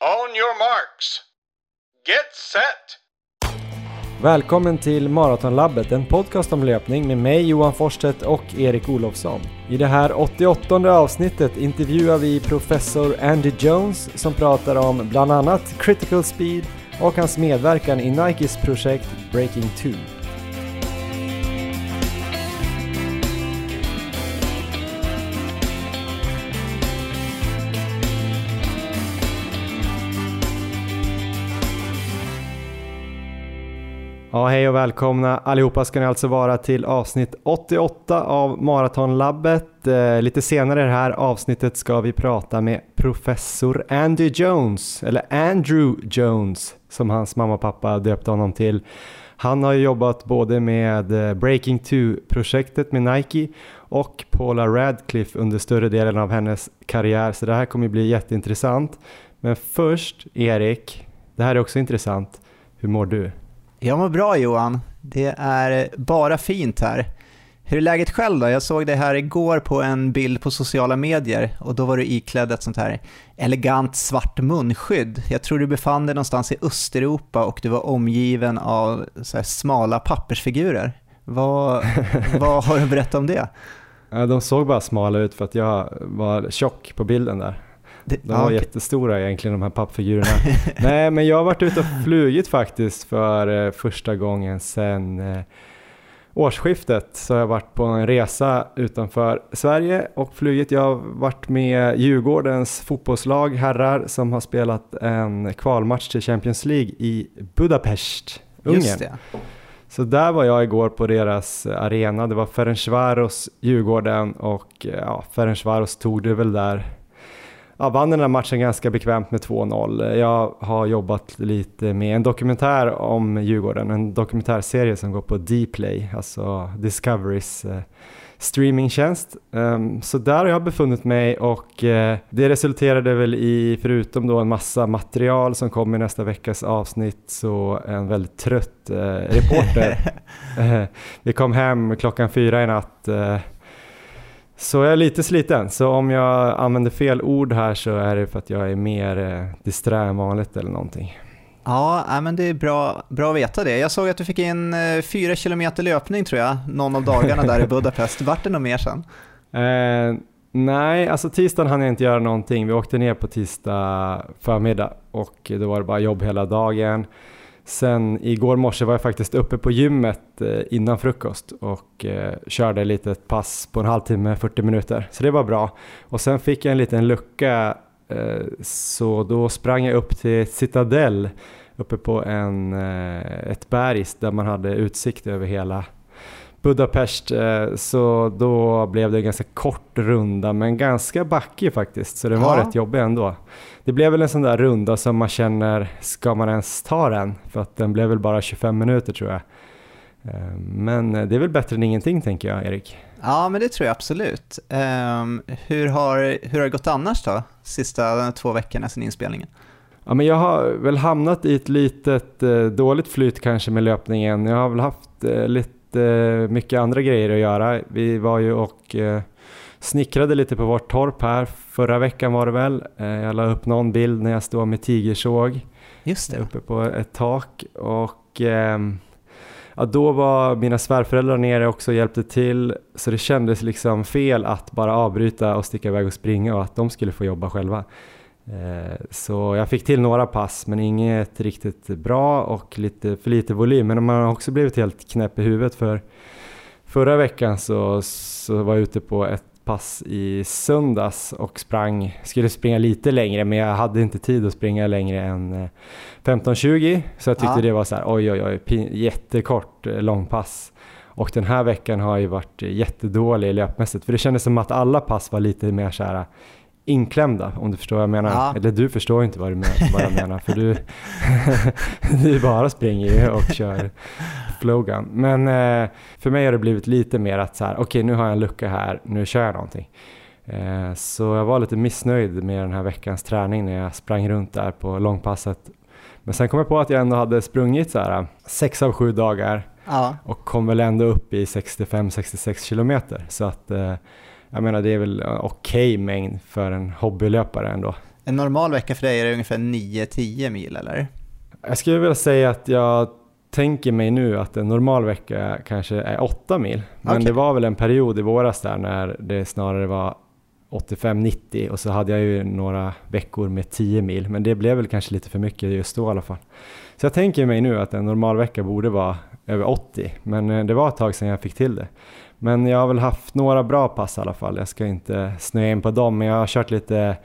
On your marks. Get set! Välkommen till Maratonlabbet, en podcast om löpning med mig Johan Forstedt och Erik Olofsson. I det här 88 avsnittet intervjuar vi professor Andy Jones som pratar om bland annat critical speed och hans medverkan i Nikes projekt Breaking 2. Ja, hej och välkomna allihopa ska ni alltså vara till avsnitt 88 av Maratonlabbet. Eh, lite senare i det här avsnittet ska vi prata med professor Andy Jones, eller Andrew Jones som hans mamma och pappa döpte honom till. Han har jobbat både med eh, Breaking 2-projektet med Nike och Paula Radcliffe under större delen av hennes karriär, så det här kommer bli jätteintressant. Men först, Erik, det här är också intressant. Hur mår du? Jag mår bra Johan. Det är bara fint här. Hur är läget själv då? Jag såg dig här igår på en bild på sociala medier och då var du iklädd ett sånt här elegant svart munskydd. Jag tror du befann dig någonstans i Östeuropa och du var omgiven av så smala pappersfigurer. Vad, vad har du berättat om det? De såg bara smala ut för att jag var tjock på bilden där. De var okay. jättestora egentligen de här pappfigurerna. Nej men jag har varit ute och flugit faktiskt för eh, första gången sedan eh, årsskiftet. Så jag har varit på en resa utanför Sverige och flugit. Jag har varit med Djurgårdens fotbollslag herrar som har spelat en kvalmatch till Champions League i Budapest, Ungern. Så där var jag igår på deras arena. Det var Ferencvaros Djurgården och ja, Ferencvaros tog det väl där ja, vann den här matchen ganska bekvämt med 2-0. Jag har jobbat lite med en dokumentär om Djurgården, en dokumentärserie som går på Dplay, alltså Discoverys eh, streamingtjänst. Um, så där har jag befunnit mig och uh, det resulterade väl i, förutom då en massa material som kommer i nästa veckas avsnitt, så en väldigt trött uh, reporter. uh, vi kom hem klockan fyra i natt så jag är lite sliten, så om jag använder fel ord här så är det för att jag är mer eh, disträ än vanligt eller någonting. Ja, men det är bra, bra att veta det. Jag såg att du fick in eh, fyra kilometer löpning tror jag, någon av dagarna där i Budapest. Vart det något mer sen? Eh, nej, alltså tisdagen hann jag inte göra någonting. Vi åkte ner på tisdag förmiddag och då var det bara jobb hela dagen. Sen igår morse var jag faktiskt uppe på gymmet eh, innan frukost och eh, körde ett litet pass på en halvtimme, 40 minuter. Så det var bra. Och sen fick jag en liten lucka eh, så då sprang jag upp till Citadel uppe på en, ett berg där man hade utsikt över hela Budapest. Så då blev det en ganska kort runda men ganska backig faktiskt så det var ja. rätt jobbig ändå. Det blev väl en sån där runda som man känner, ska man ens ta den? För att den blev väl bara 25 minuter tror jag. Eh, men det är väl bättre än ingenting tänker jag, Erik. Ja, men det tror jag absolut. Um, hur, har, hur har det gått annars då, sista två veckorna sedan inspelningen? Ja, men jag har väl hamnat i ett litet eh, dåligt flyt kanske med löpningen. Jag har väl haft eh, lite eh, mycket andra grejer att göra. Vi var ju och eh, snickrade lite på vårt torp här. Förra veckan var det väl. Eh, jag la upp någon bild när jag står med tigersåg. Just det. Uppe på ett tak. Och ehm, ja, då var mina svärföräldrar nere också och hjälpte till. Så det kändes liksom fel att bara avbryta och sticka iväg och springa och att de skulle få jobba själva. Eh, så jag fick till några pass men inget riktigt bra och lite för lite volym. Men man har också blivit helt knäpp i huvudet för förra veckan så, så var jag ute på ett pass i söndags och sprang, skulle springa lite längre men jag hade inte tid att springa längre än 15-20 eh, så jag tyckte ja. det var så här oj oj oj jättekort eh, långpass. Och den här veckan har ju varit jättedålig löpmässigt för det kändes som att alla pass var lite mer så här inklämda om du förstår vad jag menar. Ja. Eller du förstår inte vad, du menar, vad jag menar för du, du bara springer och kör flowgun. Men eh, för mig har det blivit lite mer att så här, okej okay, nu har jag en lucka här, nu kör jag någonting. Eh, så jag var lite missnöjd med den här veckans träning när jag sprang runt där på långpasset. Men sen kom jag på att jag ändå hade sprungit så här sex av sju dagar ja. och kom väl ändå upp i 65-66 kilometer. Så att eh, jag menar det är väl okej okay mängd för en hobbylöpare ändå. En normal vecka för dig är det ungefär 9-10 mil eller? Jag skulle vilja säga att jag tänker mig nu att en normal vecka kanske är 8 mil. Men okay. det var väl en period i våras där när det snarare var 85-90 och så hade jag ju några veckor med 10 mil. Men det blev väl kanske lite för mycket just då i alla fall. Så jag tänker mig nu att en normal vecka borde vara över 80. Men eh, det var ett tag sedan jag fick till det. Men jag har väl haft några bra pass i alla fall. Jag ska inte snöa in på dem, men jag har kört lite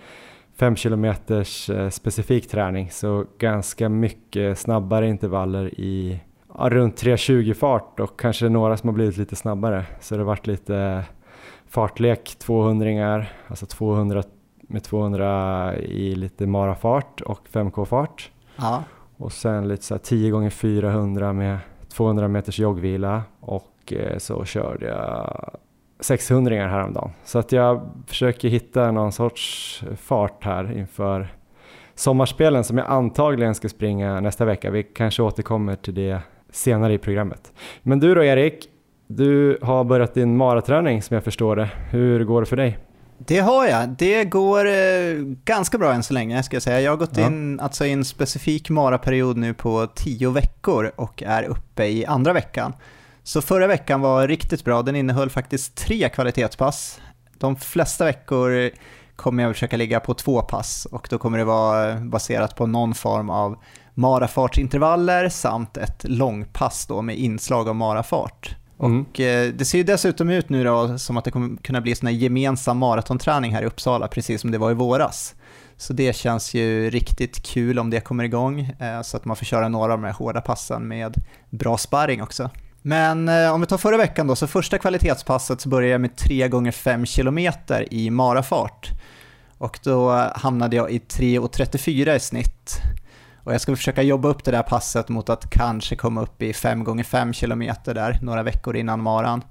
5 km eh, specifik träning, så ganska mycket snabbare intervaller i ja, runt 3.20 fart och kanske några som har blivit lite snabbare. Så det har varit lite fartlek 200 alltså 200 med 200 i lite marafart och 5k-fart. Ja. Och sen lite så 10 gånger 400 med 200 meters joggvila och eh, så körde jag 600 häromdagen. Så att jag försöker hitta någon sorts fart här inför sommarspelen som jag antagligen ska springa nästa vecka. Vi kanske återkommer till det senare i programmet. Men du då Erik, du har börjat din maraträning som jag förstår det. Hur går det för dig? Det har jag. Det går eh, ganska bra än så länge ska jag säga. Jag har gått ja. in alltså, i en specifik maraperiod nu på tio veckor och är uppe i andra veckan. Så förra veckan var riktigt bra. Den innehöll faktiskt tre kvalitetspass. De flesta veckor kommer jag försöka ligga på två pass och då kommer det vara baserat på någon form av marafartsintervaller samt ett långpass då med inslag av marafart. Mm. Och eh, det ser ju dessutom ut nu då som att det kommer kunna bli sån här gemensam maratonträning här i Uppsala, precis som det var i våras. Så det känns ju riktigt kul om det kommer igång, eh, så att man får köra några av de här hårda passen med bra sparring också. Men eh, om vi tar förra veckan då, så första kvalitetspasset så började jag med 3 gånger 5 km i marafart. Och då hamnade jag i 3.34 i snitt. Och jag ska försöka jobba upp det där passet mot att kanske komma upp i 5 gånger 5 km där, några veckor innan maran.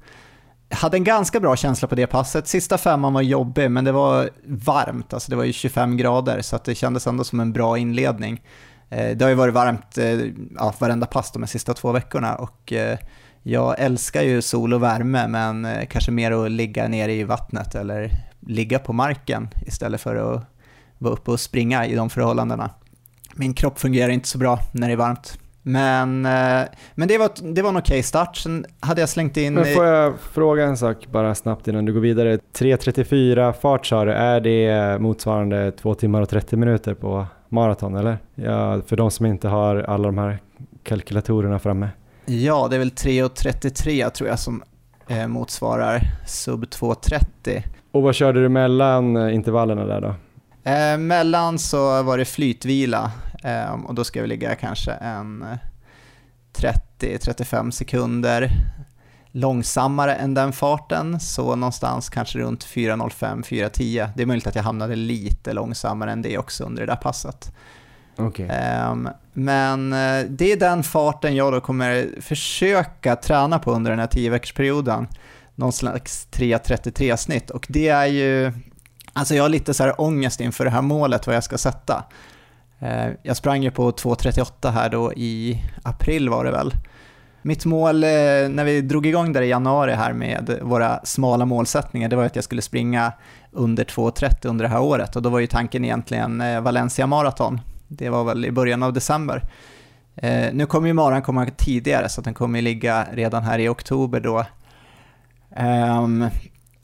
Jag hade en ganska bra känsla på det passet. Sista femman var jobbig, men det var varmt, alltså det var ju 25 grader, så att det kändes ändå som en bra inledning. Eh, det har ju varit varmt eh, ja, varenda pass de sista två veckorna och eh, jag älskar ju sol och värme, men kanske mer att ligga nere i vattnet eller ligga på marken istället för att vara uppe och springa i de förhållandena. Min kropp fungerar inte så bra när det är varmt. Men, men det, var, det var en okej okay start. Sen hade jag slängt in... Men får jag fråga en sak bara snabbt innan du går vidare? 3.34 fart sa du, är det motsvarande 2 timmar och 30 minuter på maraton eller? Ja, för de som inte har alla de här kalkylatorerna framme. Ja, det är väl 3.33 tror jag som eh, motsvarar sub 2.30. Och vad körde du mellan eh, intervallerna där då? Eh, mellan så var det flytvila eh, och då ska vi ligga kanske en 30-35 sekunder långsammare än den farten, så någonstans kanske runt 4.05-4.10. Det är möjligt att jag hamnade lite långsammare än det också under det där passet. Okay. Ehm, men uh, det är den farten jag då kommer försöka träna på under den här 10 veckorsperioden. Någon slags 3.33 snitt och det är ju, alltså jag har lite så här ångest inför det här målet vad jag ska sätta. Uh, jag sprang ju på 2.38 här då i april var det väl. Mitt mål eh, när vi drog igång där i januari här med våra smala målsättningar, det var att jag skulle springa under 2.30 under det här året och då var ju tanken egentligen eh, Valencia Marathon. Det var väl i början av december. Eh, nu kommer ju maran komma tidigare så att den kommer ligga redan här i oktober då. Ehm,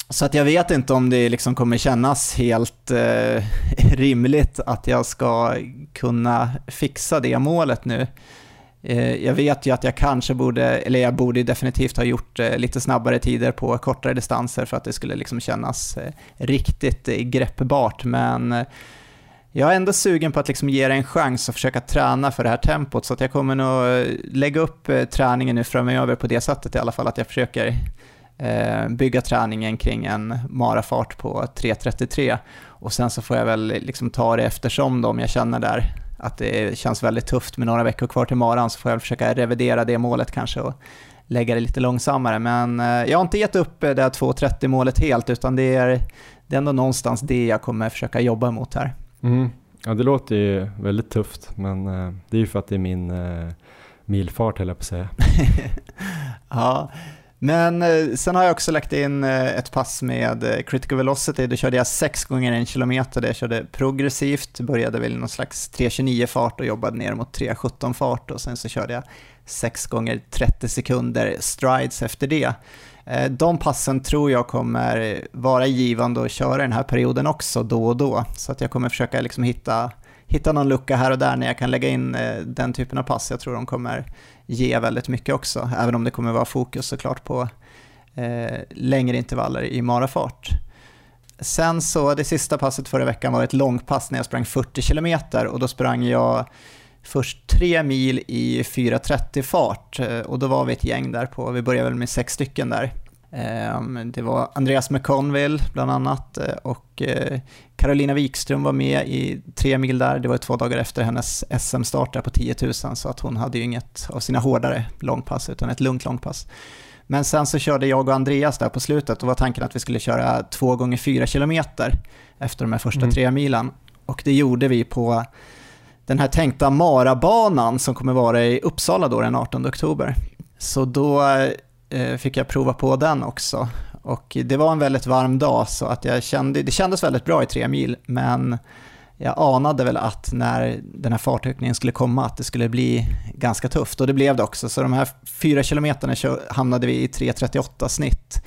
så att jag vet inte om det liksom kommer kännas helt rimligt att jag ska kunna fixa det målet nu. Eh, jag vet ju att jag kanske borde, eller jag borde definitivt ha gjort eh, lite snabbare tider på kortare distanser för att det skulle liksom kännas eh, riktigt greppbart, men jag är ändå sugen på att liksom ge det en chans och försöka träna för det här tempot, så att jag kommer nog lägga upp träningen nu framöver på det sättet i alla fall, att jag försöker bygga träningen kring en marafart på 3.33 och sen så får jag väl liksom ta det eftersom då, om jag känner där att det känns väldigt tufft med några veckor kvar till maran så får jag försöka revidera det målet kanske och lägga det lite långsammare. Men eh, jag har inte gett upp det här 2.30 målet helt utan det är, det är ändå någonstans det jag kommer försöka jobba mot här. Mm. Ja det låter ju väldigt tufft men eh, det är ju för att det är min uh, milfart höll jag på att säga. ja, men eh, sen har jag också lagt in eh, ett pass med eh, critical velocity. Då körde jag 6 gånger en kilometer. Jag körde progressivt, började väl någon slags 3.29 fart och jobbade ner mot 3.17 fart och sen så körde jag 6 gånger 30 sekunder strides efter det. De passen tror jag kommer vara givande att köra den här perioden också då och då. Så att jag kommer försöka liksom hitta, hitta någon lucka här och där när jag kan lägga in den typen av pass. Jag tror de kommer ge väldigt mycket också, även om det kommer vara fokus såklart på eh, längre intervaller i marafart. Sen så, det sista passet förra veckan var ett långpass när jag sprang 40 km och då sprang jag först tre mil i 4.30 fart eh, och då var vi ett gäng där på, vi började väl med sex stycken där. Ehm, det var Andreas McConville bland annat eh, och eh, Carolina Wikström var med i tre mil där. Det var två dagar efter hennes SM-start där på 10 000 så att hon hade ju inget av sina hårdare långpass utan ett lugnt långpass. Men sen så körde jag och Andreas där på slutet och var tanken att vi skulle köra två gånger fyra kilometer efter de här första mm. tre milen. Och det gjorde vi på den här tänkta Marabanan som kommer vara i Uppsala då den 18 oktober. Så då eh, Eh, fick jag prova på den också. Och det var en väldigt varm dag så att jag kände, det kändes väldigt bra i tre mil men jag anade väl att när den här fartökningen skulle komma att det skulle bli ganska tufft och det blev det också. Så de här fyra kilometerna hamnade vi i 3.38 snitt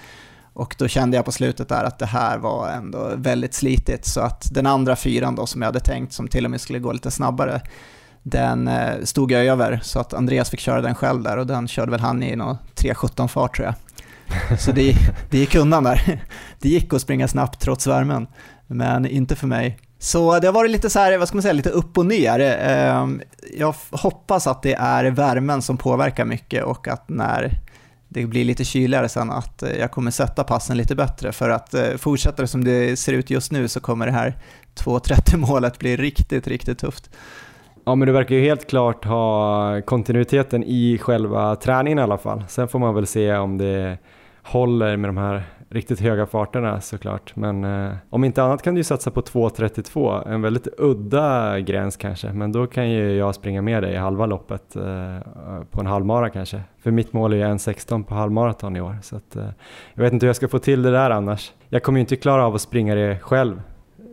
och då kände jag på slutet där att det här var ändå väldigt slitigt så att den andra fyran då som jag hade tänkt som till och med skulle gå lite snabbare den eh, stod jag över så att Andreas fick köra den själv där och den körde väl han i någon 3.17 fart tror jag. Så det, det gick undan där. Det gick att springa snabbt trots värmen, men inte för mig. Så det har varit lite så här, vad ska man säga, lite upp och ner. Ehm, jag hoppas att det är värmen som påverkar mycket och att när det blir lite kyligare sen att eh, jag kommer sätta passen lite bättre för att eh, fortsätter det som det ser ut just nu så kommer det här 2.30 målet bli riktigt, riktigt tufft. Ja men du verkar ju helt klart ha kontinuiteten i själva träningen i alla fall. Sen får man väl se om det håller med de här riktigt höga farterna såklart. Men eh, om inte annat kan du ju satsa på 2.32, en väldigt udda gräns kanske. Men då kan ju jag springa med dig i halva loppet eh, på en halvmara kanske. För mitt mål är ju 1.16 på halvmaraton i år. Så att, eh, jag vet inte hur jag ska få till det där annars. Jag kommer ju inte klara av att springa det själv.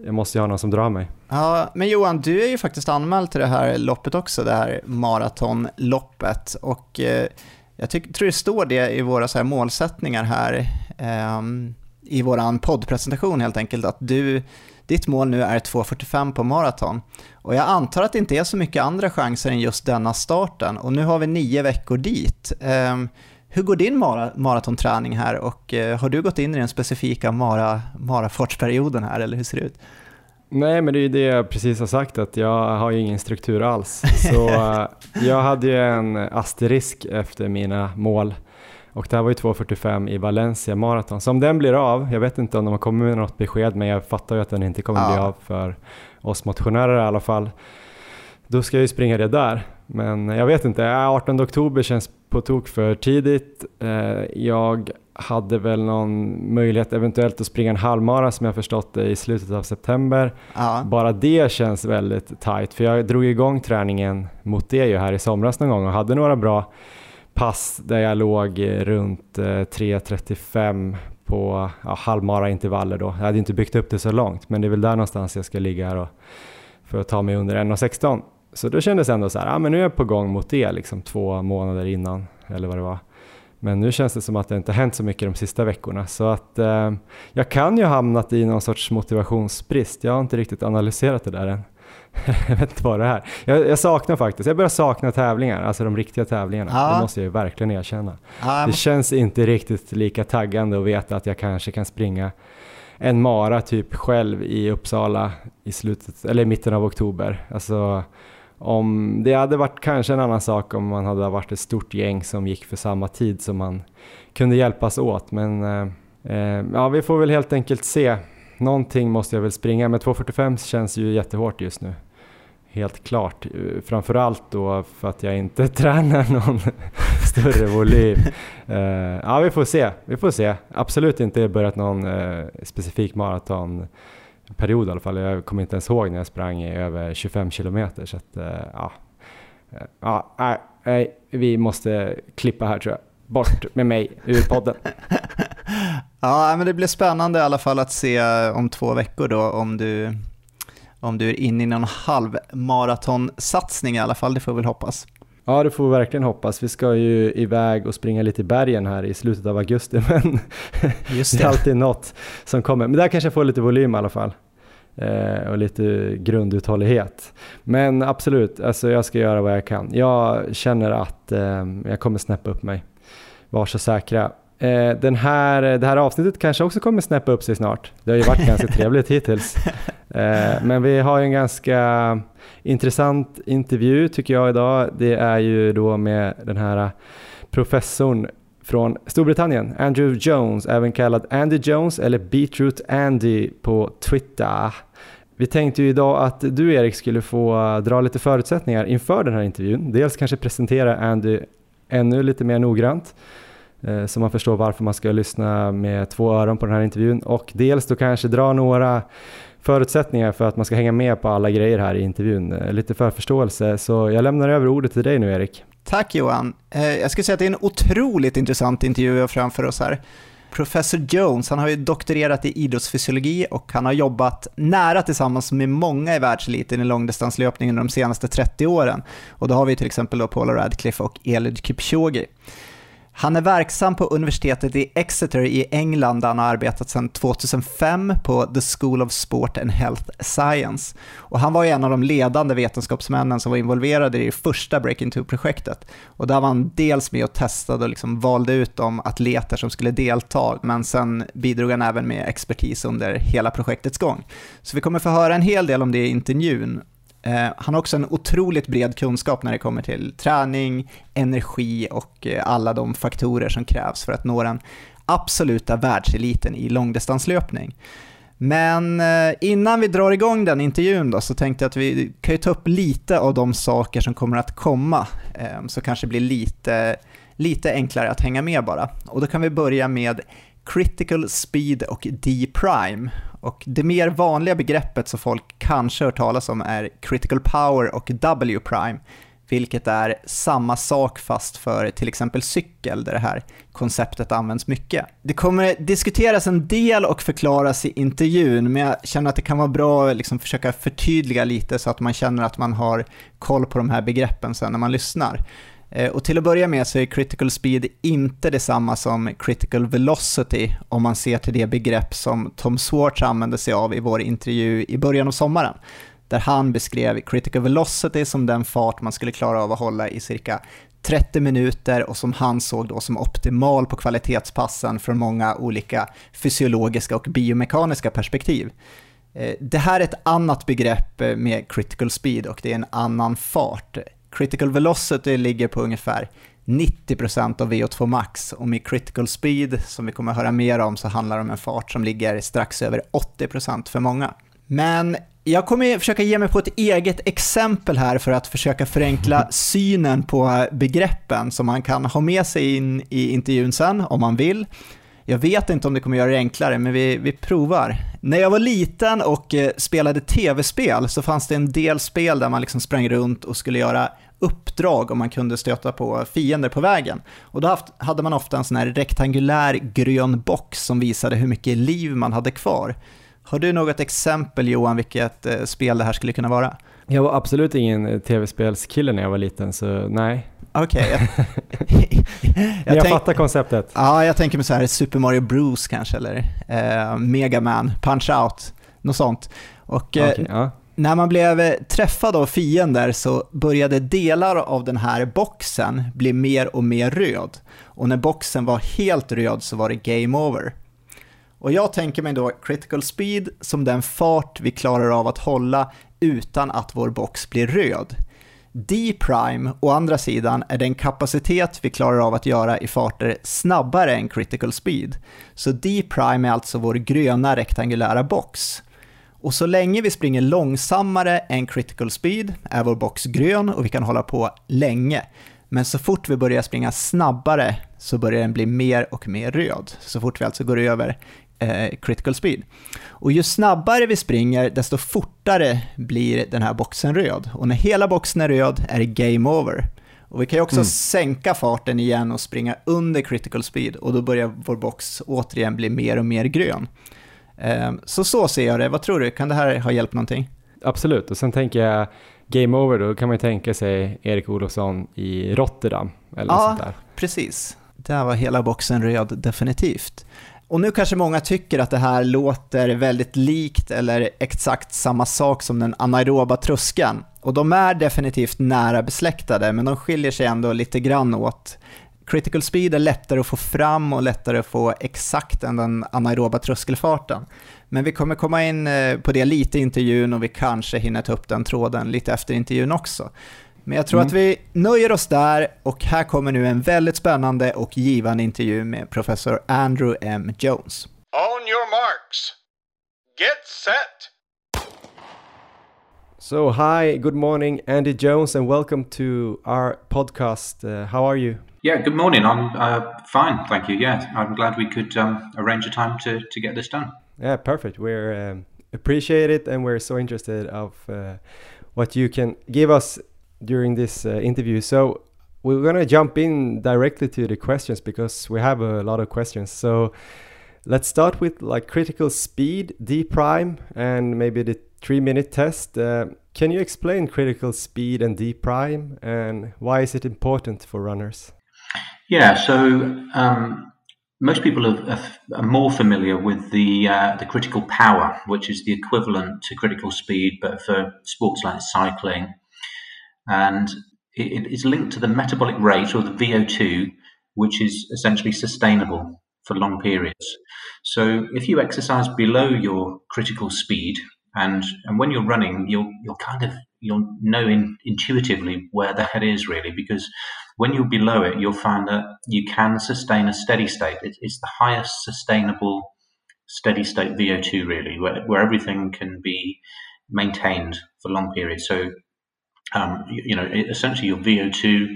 Jag måste ju ha någon som drar mig. Ja, men Johan, du är ju faktiskt anmäld till det här loppet också, det här maratonloppet. Och eh, jag tyck, tror det står det i våra så här målsättningar här, eh, i vår poddpresentation helt enkelt, att du, ditt mål nu är 2.45 på maraton. Och jag antar att det inte är så mycket andra chanser än just denna starten, och nu har vi nio veckor dit. Eh, hur går din mara, maratonträning här och eh, har du gått in i den specifika mara, marafartsperioden här, eller hur ser det ut? Nej, men det är ju det jag precis har sagt, att jag har ju ingen struktur alls. Så eh, jag hade ju en asterisk efter mina mål och det här var ju 2.45 i Valencia maraton. Så om den blir av, jag vet inte om de har kommit med något besked, men jag fattar ju att den inte kommer ja. bli av för oss motionärer i alla fall. Då ska jag ju springa det där. Men jag vet inte, 18 oktober känns på tok för tidigt. Eh, jag hade väl någon möjlighet eventuellt att springa en halvmara som jag förstått det i slutet av september. Ja. Bara det känns väldigt tight för jag drog igång träningen mot det ju här i somras någon gång och hade några bra pass där jag låg runt 3.35 eh, på ja, halvmara intervaller då. Jag hade inte byggt upp det så långt men det är väl där någonstans jag ska ligga här och för att ta mig under 1.16. Så då kändes det ändå så här, ja men nu är jag på gång mot det liksom två månader innan eller vad det var. Men nu känns det som att det inte hänt så mycket de sista veckorna så att eh, jag kan ju ha hamnat i någon sorts motivationsbrist. Jag har inte riktigt analyserat det där än. jag vet inte vad det är. Jag, jag, saknar faktiskt, jag börjar sakna tävlingar, alltså de riktiga tävlingarna. Ja. Det måste jag ju verkligen erkänna. Ja, det känns inte riktigt lika taggande att veta att jag kanske kan springa en mara typ själv i Uppsala i slutet, eller i mitten av oktober. Alltså, om, det hade varit kanske en annan sak om man hade varit ett stort gäng som gick för samma tid som man kunde hjälpas åt. Men eh, eh ja, vi får väl helt enkelt se. Någonting måste jag väl springa, men 2.45 känns ju jättehårt just nu. Helt klart. Eh, framförallt då för att jag inte tränar någon större volym. Eh, ja, vi får se. Vi får se. Absolut inte börjat någon eh, specifik maraton period i alla fall. Jag kommer inte ens ihåg när jag sprang i över 25 kilometer. Så att, eh, ja. Eh, ja, nej, nej, vi måste klippa här tror jag. bort med mig ur podden. ja, men det blir spännande i alla fall att se eh, om två veckor då om du, om du är inne i någon halvmaratonsatsning i alla fall, det får vi väl hoppas. Ja, det får vi verkligen hoppas. Vi ska ju iväg och springa lite i bergen här i slutet av augusti, men Just det. det är alltid något som kommer. Men där kanske jag får lite volym i alla fall eh, och lite grunduthållighet. Men absolut, alltså jag ska göra vad jag kan. Jag känner att eh, jag kommer snäppa upp mig. Var så säkra. Eh, den här, det här avsnittet kanske också kommer snäppa upp sig snart. Det har ju varit ganska trevligt hittills. Eh, men vi har ju en ganska intressant intervju tycker jag idag. Det är ju då med den här äh, professorn från Storbritannien, Andrew Jones, även kallad Andy Jones eller Beetroot Andy på Twitter. Vi tänkte ju idag att du Erik skulle få äh, dra lite förutsättningar inför den här intervjun. Dels kanske presentera Andy ännu lite mer noggrant äh, så man förstår varför man ska lyssna med två öron på den här intervjun och dels då kanske dra några förutsättningar för att man ska hänga med på alla grejer här i intervjun. Eh, lite förförståelse, så jag lämnar över ordet till dig nu Erik. Tack Johan. Eh, jag skulle säga att det är en otroligt intressant intervju vi har framför oss här. Professor Jones, han har ju doktorerat i idrottsfysiologi och han har jobbat nära tillsammans med många i världseliten i långdistanslöpning under de senaste 30 åren. Och då har vi till exempel då Paula Radcliffe och Elid Kipchoge. Han är verksam på universitetet i Exeter i England där han har arbetat sedan 2005 på The School of Sport and Health Science. Och han var en av de ledande vetenskapsmännen som var involverade i det första Breaking 2-projektet. Och där var han dels med och testade och liksom valde ut de atleter som skulle delta, men sen bidrog han även med expertis under hela projektets gång. Så vi kommer få höra en hel del om det i intervjun Eh, han har också en otroligt bred kunskap när det kommer till träning, energi och eh, alla de faktorer som krävs för att nå den absoluta världseliten i långdistanslöpning. Men eh, innan vi drar igång den intervjun då, så tänkte jag att vi kan ju ta upp lite av de saker som kommer att komma, så kanske det blir lite, lite enklare att hänga med bara. Och då kan vi börja med critical speed och D-prime. Och det mer vanliga begreppet som folk kanske hört talas om är critical power och W-prime, vilket är samma sak fast för till exempel cykel, där det här konceptet används mycket. Det kommer diskuteras en del och förklaras i intervjun, men jag känner att det kan vara bra att liksom försöka förtydliga lite så att man känner att man har koll på de här begreppen sen när man lyssnar. Eh, och till att börja med så är critical speed inte detsamma som critical velocity om man ser till det begrepp som Tom Swartz använde sig av i vår intervju i början av sommaren. Där han beskrev critical velocity som den fart man skulle klara av att hålla i cirka 30 minuter och som han såg då som optimal på kvalitetspassen från många olika fysiologiska och biomekaniska perspektiv. Eh, det här är ett annat begrepp eh, med critical speed och det är en annan fart. Critical velocity ligger på ungefär 90% av VO2 max och med critical speed, som vi kommer att höra mer om, så handlar det om en fart som ligger strax över 80% för många. Men jag kommer försöka ge mig på ett eget exempel här för att försöka förenkla synen på begreppen som man kan ha med sig in i intervjun sen om man vill. Jag vet inte om det kommer göra det enklare, men vi, vi provar. När jag var liten och eh, spelade tv-spel så fanns det en del spel där man liksom sprang runt och skulle göra uppdrag om man kunde stöta på fiender på vägen. Och då hade man ofta en sån här rektangulär grön box som visade hur mycket liv man hade kvar. Har du något exempel Johan, vilket eh, spel det här skulle kunna vara? Jag var absolut ingen eh, tv-spelskille när jag var liten, så nej. Okej. Okay. jag, jag fattar konceptet. Ja, jag tänker mig så här Super Mario Bros kanske, eller eh, Mega Man, Punch Out, något sånt. Och eh, okay, ja. när man blev träffad av fiender så började delar av den här boxen bli mer och mer röd. Och när boxen var helt röd så var det game over. Och jag tänker mig då critical speed som den fart vi klarar av att hålla utan att vår box blir röd. D-prime, å andra sidan, är den kapacitet vi klarar av att göra i farter snabbare än critical speed. Så D-prime är alltså vår gröna rektangulära box. Och så länge vi springer långsammare än critical speed är vår box grön och vi kan hålla på länge. Men så fort vi börjar springa snabbare så börjar den bli mer och mer röd. Så fort vi alltså går över eh, critical speed. Och ju snabbare vi springer, desto fortare blir den här boxen röd. Och när hela boxen är röd är det game over. Och vi kan ju också mm. sänka farten igen och springa under critical speed och då börjar vår box återigen bli mer och mer grön. Ehm, så så ser jag det. Vad tror du? Kan det här ha hjälpt någonting? Absolut, och sen tänker jag game over då kan man ju tänka sig Erik Olofsson i Rotterdam eller ja, sånt där. precis. Där var hela boxen röd definitivt. Och nu kanske många tycker att det här låter väldigt likt eller exakt samma sak som den anaeroba tröskeln. Och de är definitivt nära besläktade, men de skiljer sig ändå lite grann åt. Critical speed är lättare att få fram och lättare att få exakt än den anaeroba tröskelfarten. Men vi kommer komma in eh, på det lite i intervjun och vi kanske hinner ta upp den tråden lite efter intervjun också. Men jag tror mm. att vi nöjer oss där och här kommer nu en väldigt spännande och givande intervju med professor Andrew M. Jones. On your marks. Get set. So, hi, good morning, Andy Jones, and welcome to our podcast. Uh, how are you? Yeah, good morning. I'm uh, fine, thank you. Yeah, I'm glad we could um, arrange a time to, to get this done. Yeah, perfect. We're um, appreciate it, and we're so interested of uh, what you can give us during this uh, interview. So we're gonna jump in directly to the questions because we have a lot of questions. So let's start with like critical speed, D prime, and maybe the three minute test. Uh, can you explain critical speed and D prime and why is it important for runners? Yeah, so um, most people are, are, more familiar with the uh, the critical power, which is the equivalent to critical speed, but for sports like cycling and it is linked to the metabolic rate or the VO2, which is essentially sustainable for long periods. So if you exercise below your critical speed, and and when you're running, you'll you'll kind of you'll know in, intuitively where the head is really because when you're below it, you'll find that you can sustain a steady state. It, it's the highest sustainable steady state VO2 really, where, where everything can be maintained for long periods. So um, you, you, know, essentially your VO2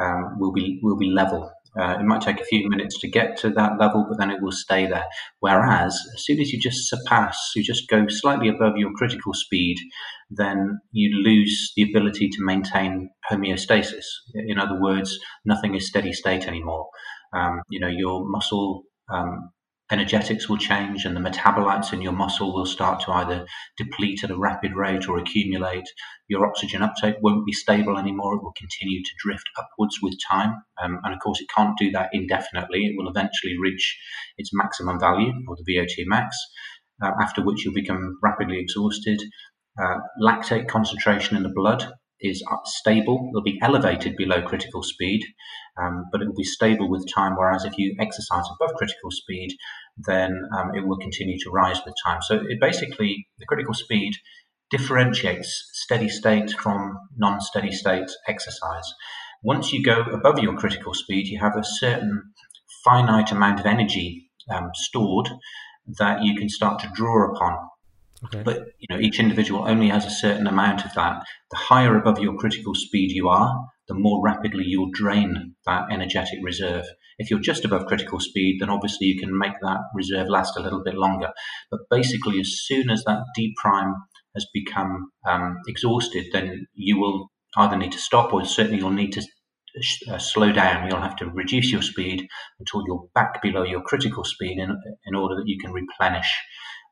um, will be will be level. Uh, it might take a few minutes to get to that level, but then it will stay there. Whereas, as soon as you just surpass, you just go slightly above your critical speed, then you lose the ability to maintain homeostasis. In other words, nothing is steady state anymore. Um, you know, your muscle um, energetics will change and the metabolites in your muscle will start to either deplete at a rapid rate or accumulate. Your oxygen uptake won't be stable anymore. It will continue to drift upwards with time. Um, and of course, it can't do that indefinitely. It will eventually reach its maximum value or the VO2 max, uh, after which you'll become rapidly exhausted. Uh, lactate concentration in the blood is stable. It'll be elevated below critical speed, um, but it will be stable with time. Whereas if you exercise above critical speed, then um, it will continue to rise with time. So it basically, the critical speed differentiates steady state from non steady state exercise. Once you go above your critical speed, you have a certain finite amount of energy um, stored that you can start to draw upon Okay. But you know, each individual only has a certain amount of that. The higher above your critical speed you are, the more rapidly you'll drain that energetic reserve. If you're just above critical speed, then obviously you can make that reserve last a little bit longer. But basically, as soon as that D prime has become um, exhausted, then you will either need to stop or certainly you'll need to uh, slow down. You'll have to reduce your speed until you're back below your critical speed in, in order that you can replenish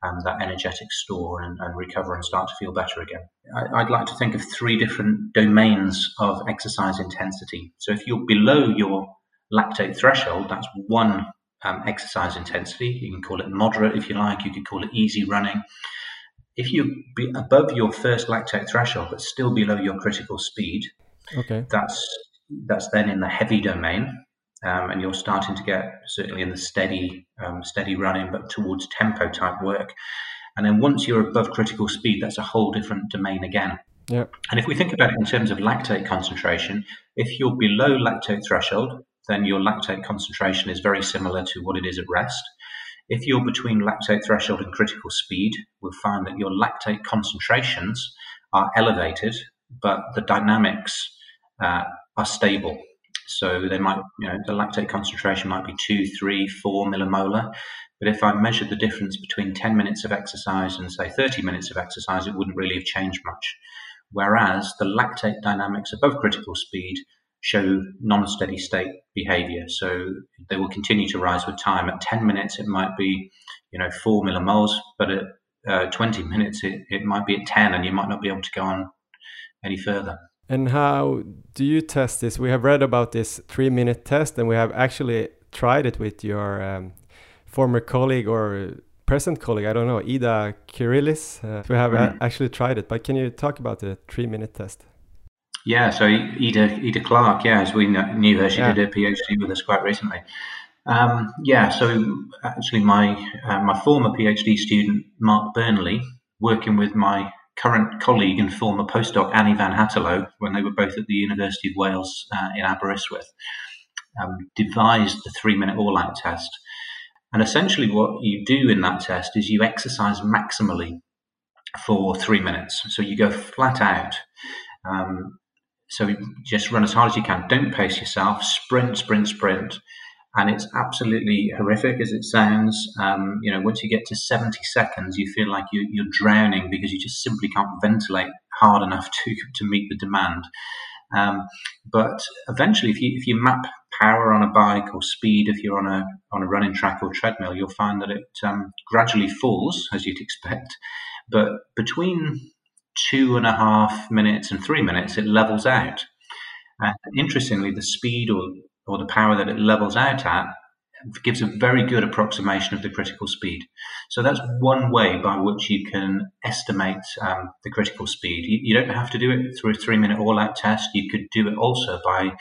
and that energetic store and, and, recover and start to feel better again. I, would like to think of three different domains of exercise intensity. So if you're below your lactate threshold, that's one um, exercise intensity. You can call it moderate if you like, you could call it easy running. If you're above your first lactate threshold but still below your critical speed, okay. that's that's then in the heavy domain um, and you're starting to get certainly in the steady, um, steady running, but towards tempo type work. And then once you're above critical speed, that's a whole different domain again. Yep. And if we think about it in terms of lactate concentration, if you're below lactate threshold, then your lactate concentration is very similar to what it is at rest. If you're between lactate threshold and critical speed, we'll find that your lactate concentrations are elevated, but the dynamics uh, are stable. So they might, you know, the lactate concentration might be two, three, four millimolar. But if I measured the difference between 10 minutes of exercise and say 30 minutes of exercise, it wouldn't really have changed much. Whereas the lactate dynamics above critical speed show non-steady state behavior. So they will continue to rise with time. At 10 minutes, it might be, you know, four millimoles, but at uh, 20 minutes, it, it might be at 10 and you might not be able to go on any further. And how do you test this? We have read about this three minute test and we have actually tried it with your um, former colleague or present colleague, I don't know, Ida Kyrillis. Uh, we have mm. actually tried it, but can you talk about the three minute test? Yeah, so Ida Ida Clark, yeah, as we knew her, she yeah. did her PhD with us quite recently. Um, yeah, so actually, my uh, my former PhD student Mark Burnley, working with my current colleague and former postdoc Annie Van Hatelo, when they were both at the University of Wales uh, in Aberystwyth, um, devised the three minute all out test. And essentially, what you do in that test is you exercise maximally for three minutes. So you go flat out. Um, so just run as hard as you can. Don't pace yourself. Sprint, sprint, sprint. And it's absolutely horrific as it sounds. Um, you know, once you get to 70 seconds, you feel like you, you're drowning because you just simply can't ventilate hard enough to, to meet the demand. Um, but eventually, if you if you map power on a bike or speed, if you're on a on a running track or treadmill, you'll find that it um, gradually falls as you'd expect. But between two and a half minutes and three minutes, it levels out. And interestingly, the speed or, or the power that it levels out at gives a very good approximation of the critical speed. So that's one way by which you can estimate um, the critical speed. You, you, don't have to do it through a three minute all out test. You could do it also by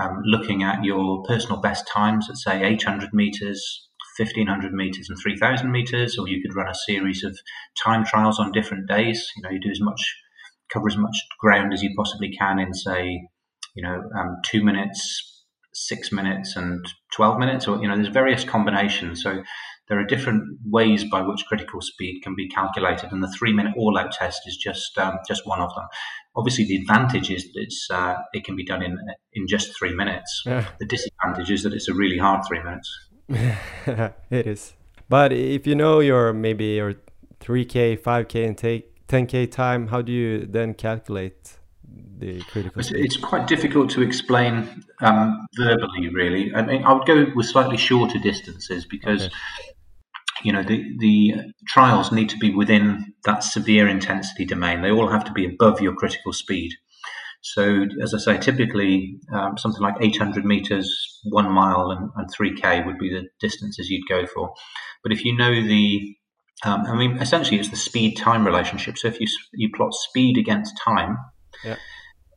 um, looking at your personal best times at, say, 800 meters, 1500 meters and 3000 meters, or you could run a series of time trials on different days. You know, you do as much, cover as much ground as you possibly can in, say, you know, um, two minutes, six minutes, and 12 minutes, or, you know, there's various combinations. So there are different ways by which critical speed can be calculated, and the three-minute all-out test is just um, just one of them. Obviously, the advantage is that it's uh, it can be done in in just three minutes. Yeah. The disadvantage is that it's a really hard three minutes. it is. But if you know your maybe your 3k, 5k, and take 10k time, how do you then calculate the critical? It's, it's quite difficult to explain um, verbally. Really, I mean, I would go with slightly shorter distances because. Okay. You know the the trials need to be within that severe intensity domain. They all have to be above your critical speed. So, as I say, typically um, something like 800 meters, one mile, and, and 3K would be the distances you'd go for. But if you know the, um, I mean, essentially it's the speed time relationship. So if you, you plot speed against time, yeah.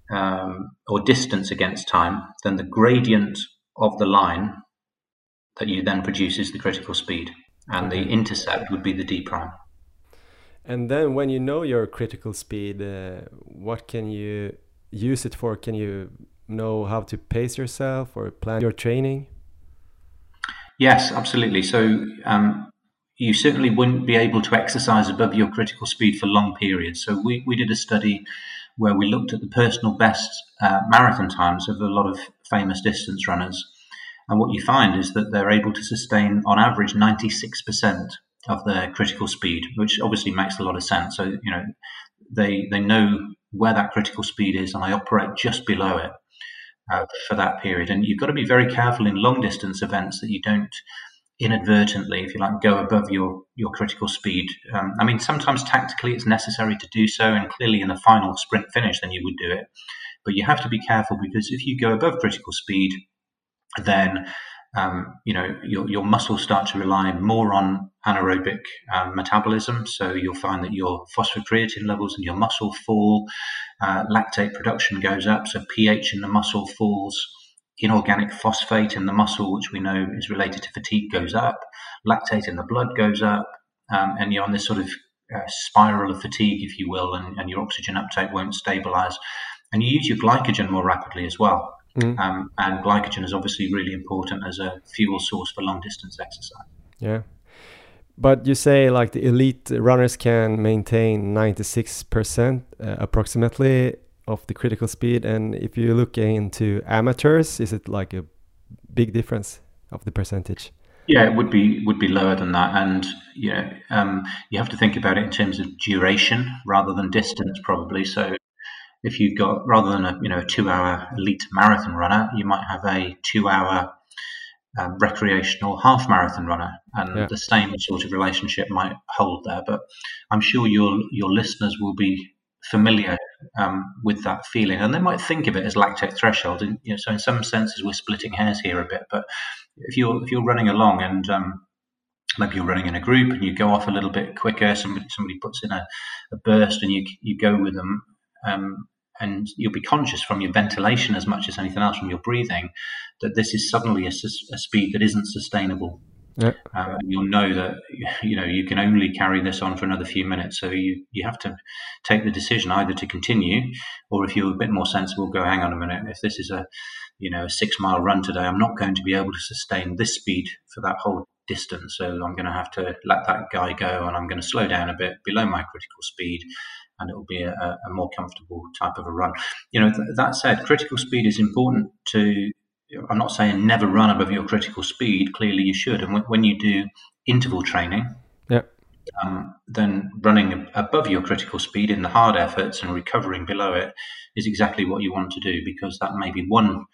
Um, or distance against time, then the gradient of the line that you then produce is the critical speed, and the intercept would be the d prime. And then when you know your critical speed, uh, what can you use it for? Can you know how to pace yourself or plan your training? Yes, absolutely. So um, you certainly wouldn't be able to exercise above your critical speed for long periods. So we, we did a study where we looked at the personal best uh, marathon times of a lot of famous distance runners. And what you find is that they're able to sustain, on average, 96% of their critical speed, which obviously makes a lot of sense. So, you know, they, they know where that critical speed is, and I operate just below it uh, for that period. And you've got to be very careful in long distance events that you don't inadvertently, if you like, go above your your critical speed. Um, I mean, sometimes tactically it's necessary to do so, and clearly in the final sprint finish, then you would do it. But you have to be careful because if you go above critical speed, then um, you know your, your muscles start to rely more on anaerobic um, metabolism. So you'll find that your phosphocreatine levels in your muscle fall, uh, lactate production goes up, so pH in the muscle falls. Inorganic phosphate in the muscle, which we know is related to fatigue, goes up. Lactate in the blood goes up, um, and you're on this sort of uh, spiral of fatigue, if you will, and, and your oxygen uptake won't stabilize. And you use your glycogen more rapidly as well. Mm. Um, and glycogen is obviously really important as a fuel source for long distance exercise. Yeah. But you say like the elite runners can maintain 96% uh, approximately of the critical speed. And if you look into amateurs, is it like a big difference of the percentage? Yeah, it would be would be lower than that, and yeah, um, you have to think about it in terms of duration rather than distance, probably. So if you've got rather than a you know a two-hour elite marathon runner, you might have a two-hour um, recreational half marathon runner, and yeah. the same sort of relationship might hold there. But I'm sure your your listeners will be familiar um, with that feeling, and they might think of it as lactate threshold. And you know, so in some senses, we're splitting hairs here a bit. But if you're if you're running along and um, maybe you're running in a group and you go off a little bit quicker, somebody somebody puts in a, a burst and you you go with them. Um, and you'll be conscious from your ventilation as much as anything else from your breathing that this is suddenly a, a speed that isn't sustainable. Yeah. Um, you'll know that you know you can only carry this on for another few minutes. So you you have to take the decision either to continue, or if you're a bit more sensible, go hang on a minute. If this is a you know a six mile run today, I'm not going to be able to sustain this speed for that whole distance. So I'm going to have to let that guy go, and I'm going to slow down a bit below my critical speed and it will be a, a, more comfortable type of a run. You know, th- that said, critical speed is important to. I'm not saying never run above your critical speed. Clearly, you should. And when you do interval training, yeah. Um, then running above your critical speed in the hard efforts and recovering below it is exactly what you want to do because that may be one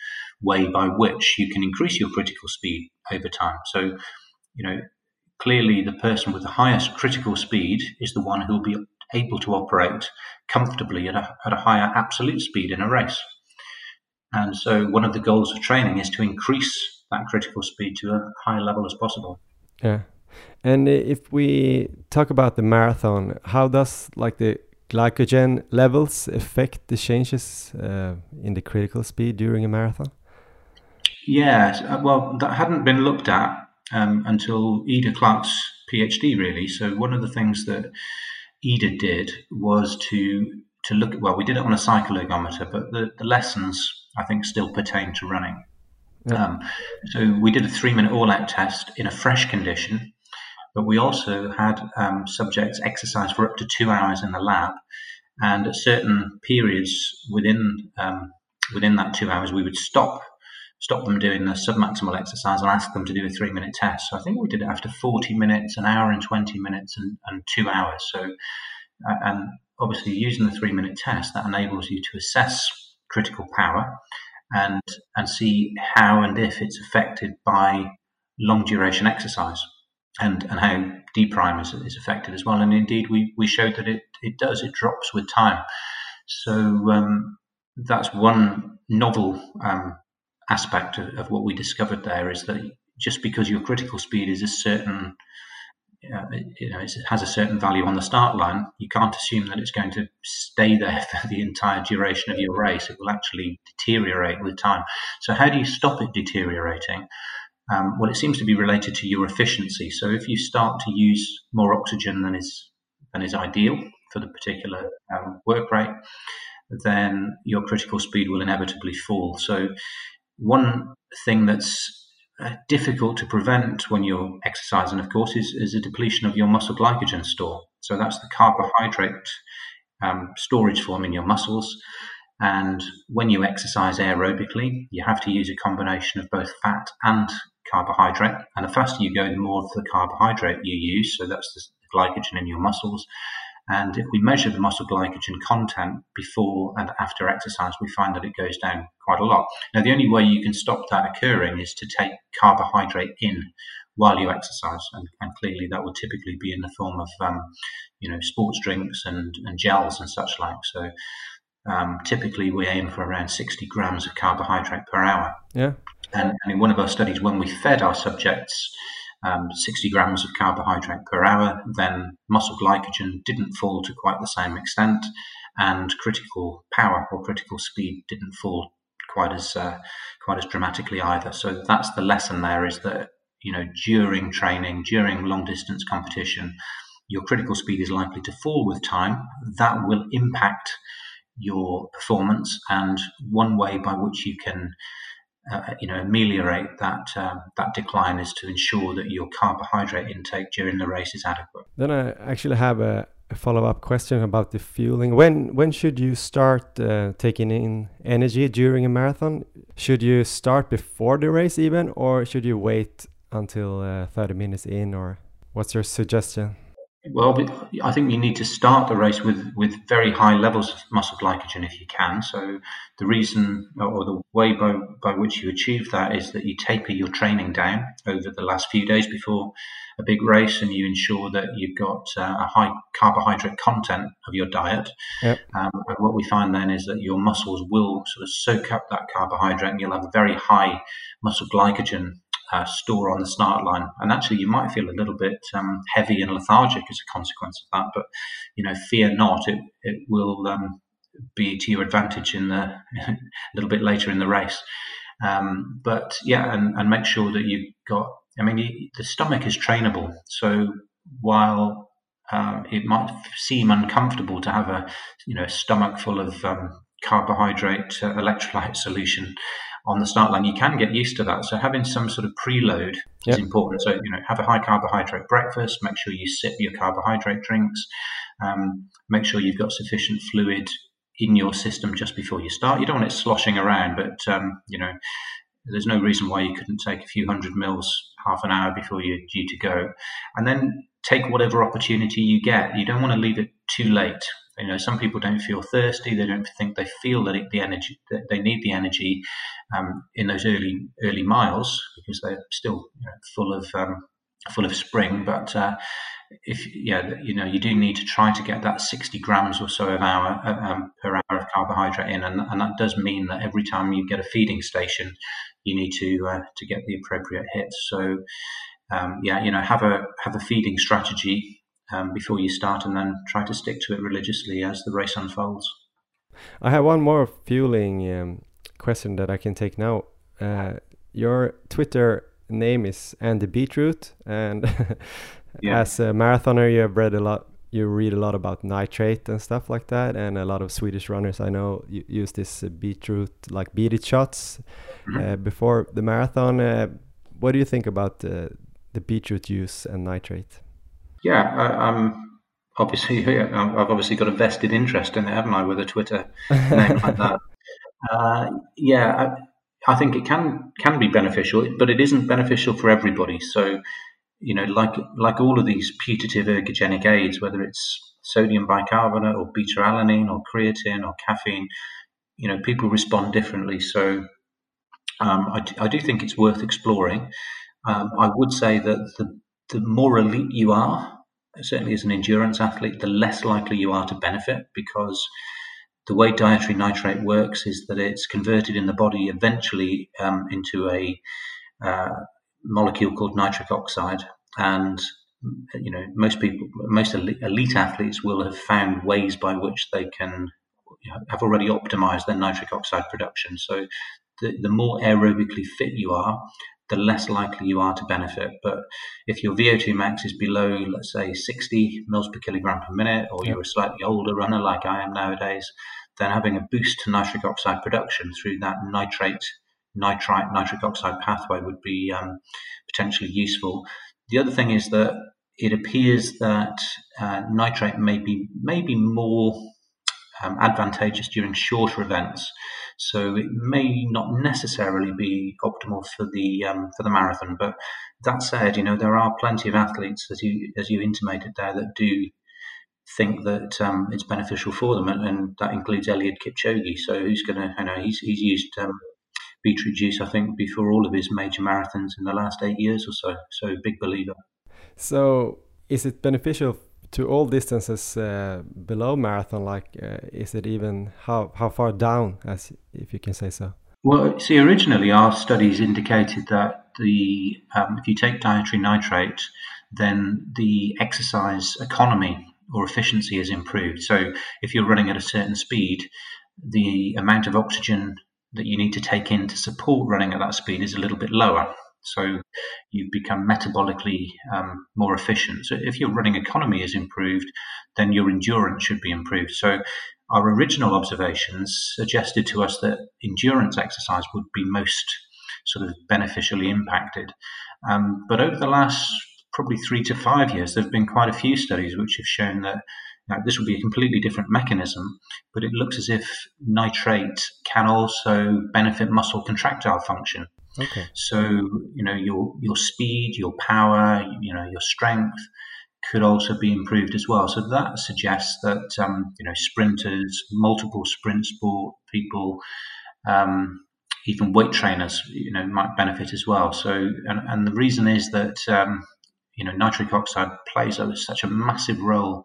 way by which you can increase your critical speed over time. So, you know, clearly the person with the highest critical speed is the one who will be able to operate comfortably at a, at a higher absolute speed in a race. And so, one of the goals of training is to increase that critical speed to a high level as possible. Yeah. And if we talk about the marathon, how does like the glycogen levels affect the changes uh, in the critical speed during a marathon? Yes, uh, well, that hadn't been looked at um, until Ida Clark's PhD, really. So, one of the things that Ida did was to to look at well, we did it on a cycloergometer, but the, the lessons I think still pertain to running. Yeah. Um, so we did a three minute all out test in a fresh condition, but we also had um, subjects exercise for up to two hours in the lab, and at certain periods within um, within that two hours, we would stop stop them doing the submaximal exercise and ask them to do a three minute test. So I think we did it after 40 minutes, an hour and 20 minutes, and, and two hours. So, uh, and obviously using the three minute test, that enables you to assess critical power and, and see how and if it's affected by long duration exercise and, and how D is, is affected as well. And indeed, we, we showed that it, it does, it drops with time. So um, that's one novel um, aspect of, of, what we discovered there is that just because your critical speed is a certain you know, it has a certain value on the start line, you can't assume that it's going to stay there for the entire duration of your race. It will actually deteriorate with time. So, how do you stop it deteriorating? Um, well, it seems to be related to your efficiency. So, if you start to use more oxygen than is than is ideal for the particular um, work rate, then your critical speed will inevitably fall. So, one thing that's uh, difficult to prevent when you're exercising, of course, is, is a depletion of your muscle glycogen store. So that's the carbohydrate um, storage form in your muscles. And when you exercise aerobically, you have to use a combination of both fat and carbohydrate. And the faster you go, the more of the carbohydrate you use. So that's the glycogen in your muscles. And if we measure the muscle glycogen content before and after exercise, we find that it goes down quite a lot. Now, the only way you can stop that occurring is to take carbohydrate in while you exercise, and, and clearly that would typically be in the form of, um, you know, sports drinks and, and gels and such like. So, um, typically we aim for around 60 grams of carbohydrate per hour. Yeah. And, and in one of our studies, when we fed our subjects um, 60 grams of carbohydrate per hour, then muscle glycogen didn't fall to quite the same extent, and critical power or critical speed didn't fall quite as uh, quite as dramatically either. So that's the lesson there is that you know during training, during long distance competition, your critical speed is likely to fall with time. That will impact your performance, and one way by which you can uh, you know, ameliorate that um, that decline is to ensure that your carbohydrate intake during the race is adequate. Then I actually have a, a follow-up question about the fueling. When when should you start uh, taking in energy during a marathon? Should you start before the race even, or should you wait until uh, 30 minutes in, or what's your suggestion? Well, I think you need to start the race with, with very high levels of muscle glycogen if you can. So the reason or the way by, by which you achieve that is that you taper your training down over the last few days before a big race and you ensure that you've got uh, a high carbohydrate content of your diet. Yep. Um, and what we find then is that your muscles will sort of soak up that carbohydrate and you'll have a very high muscle glycogen uh, store on the start line. And actually, you might feel a little bit um, heavy and lethargic as a consequence of that. But you know, fear not; it it will um, be to your advantage in the a little bit later in the race. Um, but yeah, and, and make sure that you've got. I mean, you, the stomach is trainable, so while um, it might seem uncomfortable to have a you know stomach full of um, carbohydrate uh, electrolyte solution on the start line, you can get used to that. So having some sort of preload yep. is important. So you know, have a high carbohydrate breakfast. Make sure you sip your carbohydrate drinks. Um, make sure you've got sufficient fluid in your system just before you start. You don't want it sloshing around, but um, you know, there's no reason why you couldn't take a few hundred mils half an hour before you're due to go, and then take whatever opportunity you get. You don't want to leave it too late. You know, some people don't feel thirsty. They don't think they feel that it, the energy that they need the energy um, in those early early miles because they're still you know, full of um, full of spring. But uh, if yeah, you know, you do need to try to get that 60 grams or so of hour um, per hour of carbohydrate in, and, and that does mean that every time you get a feeding station, you need to uh, to get the appropriate hit So um, yeah, you know, have a have a feeding strategy um, before you start, and then try to stick to it religiously as the race unfolds. I have one more fueling um, question that I can take now. Uh, your Twitter name is Andy Beetroot, and yeah. as a marathoner, you have read a lot. You read a lot about nitrate and stuff like that, and a lot of Swedish runners I know use this uh, beetroot like beat it shots mm -hmm. uh, before the marathon. Uh, what do you think about uh, the beetroot use and nitrate? Yeah, I, am obviously I've obviously got a vested interest in it, haven't I, with a Twitter name like that. Uh, yeah, I, I, think it can can be beneficial, but it isn't beneficial for everybody. So, you know, like like all of these putative ergogenic aids, whether it's sodium bicarbonate or beta alanine or creatine or caffeine, you know, people respond differently. So, um, I, I do think it's worth exploring. Um, I would say that the, the more elite you are, certainly as an endurance athlete, the less likely you are to benefit because the way dietary nitrate works is that it's converted in the body eventually um, into a uh, molecule called nitric oxide. And you know, most people, most elite, athletes will have found ways by which they can you know, have already optimized their nitric oxide production. So the, the more aerobically fit you are, the less likely you are to benefit. But if your VO2 max is below, let's say, 60 mils per kilogram per minute, or you're a slightly older runner like I am nowadays, then having a boost to nitric oxide production through that nitrate, nitrite, nitric oxide pathway would be um, potentially useful. The other thing is that it appears that uh, nitrate may be, may be more um, advantageous during shorter events. So it may not necessarily be optimal for the um, for the marathon. But that said, you know there are plenty of athletes, as you as you intimated there, that do think that um, it's beneficial for them, and, and, that includes Eliud Kipchoge. So who's going to, you know, he's he's used um, beetroot juice, I think, before all of his major marathons in the last eight years or so. So big believer. So is it beneficial to all distances uh, below marathon? Like, uh, is it even how how far down, as if you can say so? Well, see, originally our studies indicated that the um, if you take dietary nitrate, then the exercise economy or efficiency is improved. So, if you're running at a certain speed, the amount of oxygen that you need to take in to support running at that speed is a little bit lower. So you've become metabolically um, more efficient. So if your running economy is improved, then your endurance should be improved. So our original observations suggested to us that endurance exercise would be most sort of beneficially impacted. Um, but over the last probably three to five years, there have been quite a few studies which have shown that now, this would be a completely different mechanism, but it looks as if nitrate can also benefit muscle contractile function. Okay. So you know your your speed, your power, you know your strength could also be improved as well. So that suggests that um, you know sprinters, multiple sprint sport people, um, even weight trainers, you know, might benefit as well. So and, and the reason is that um, you know nitric oxide plays such a massive role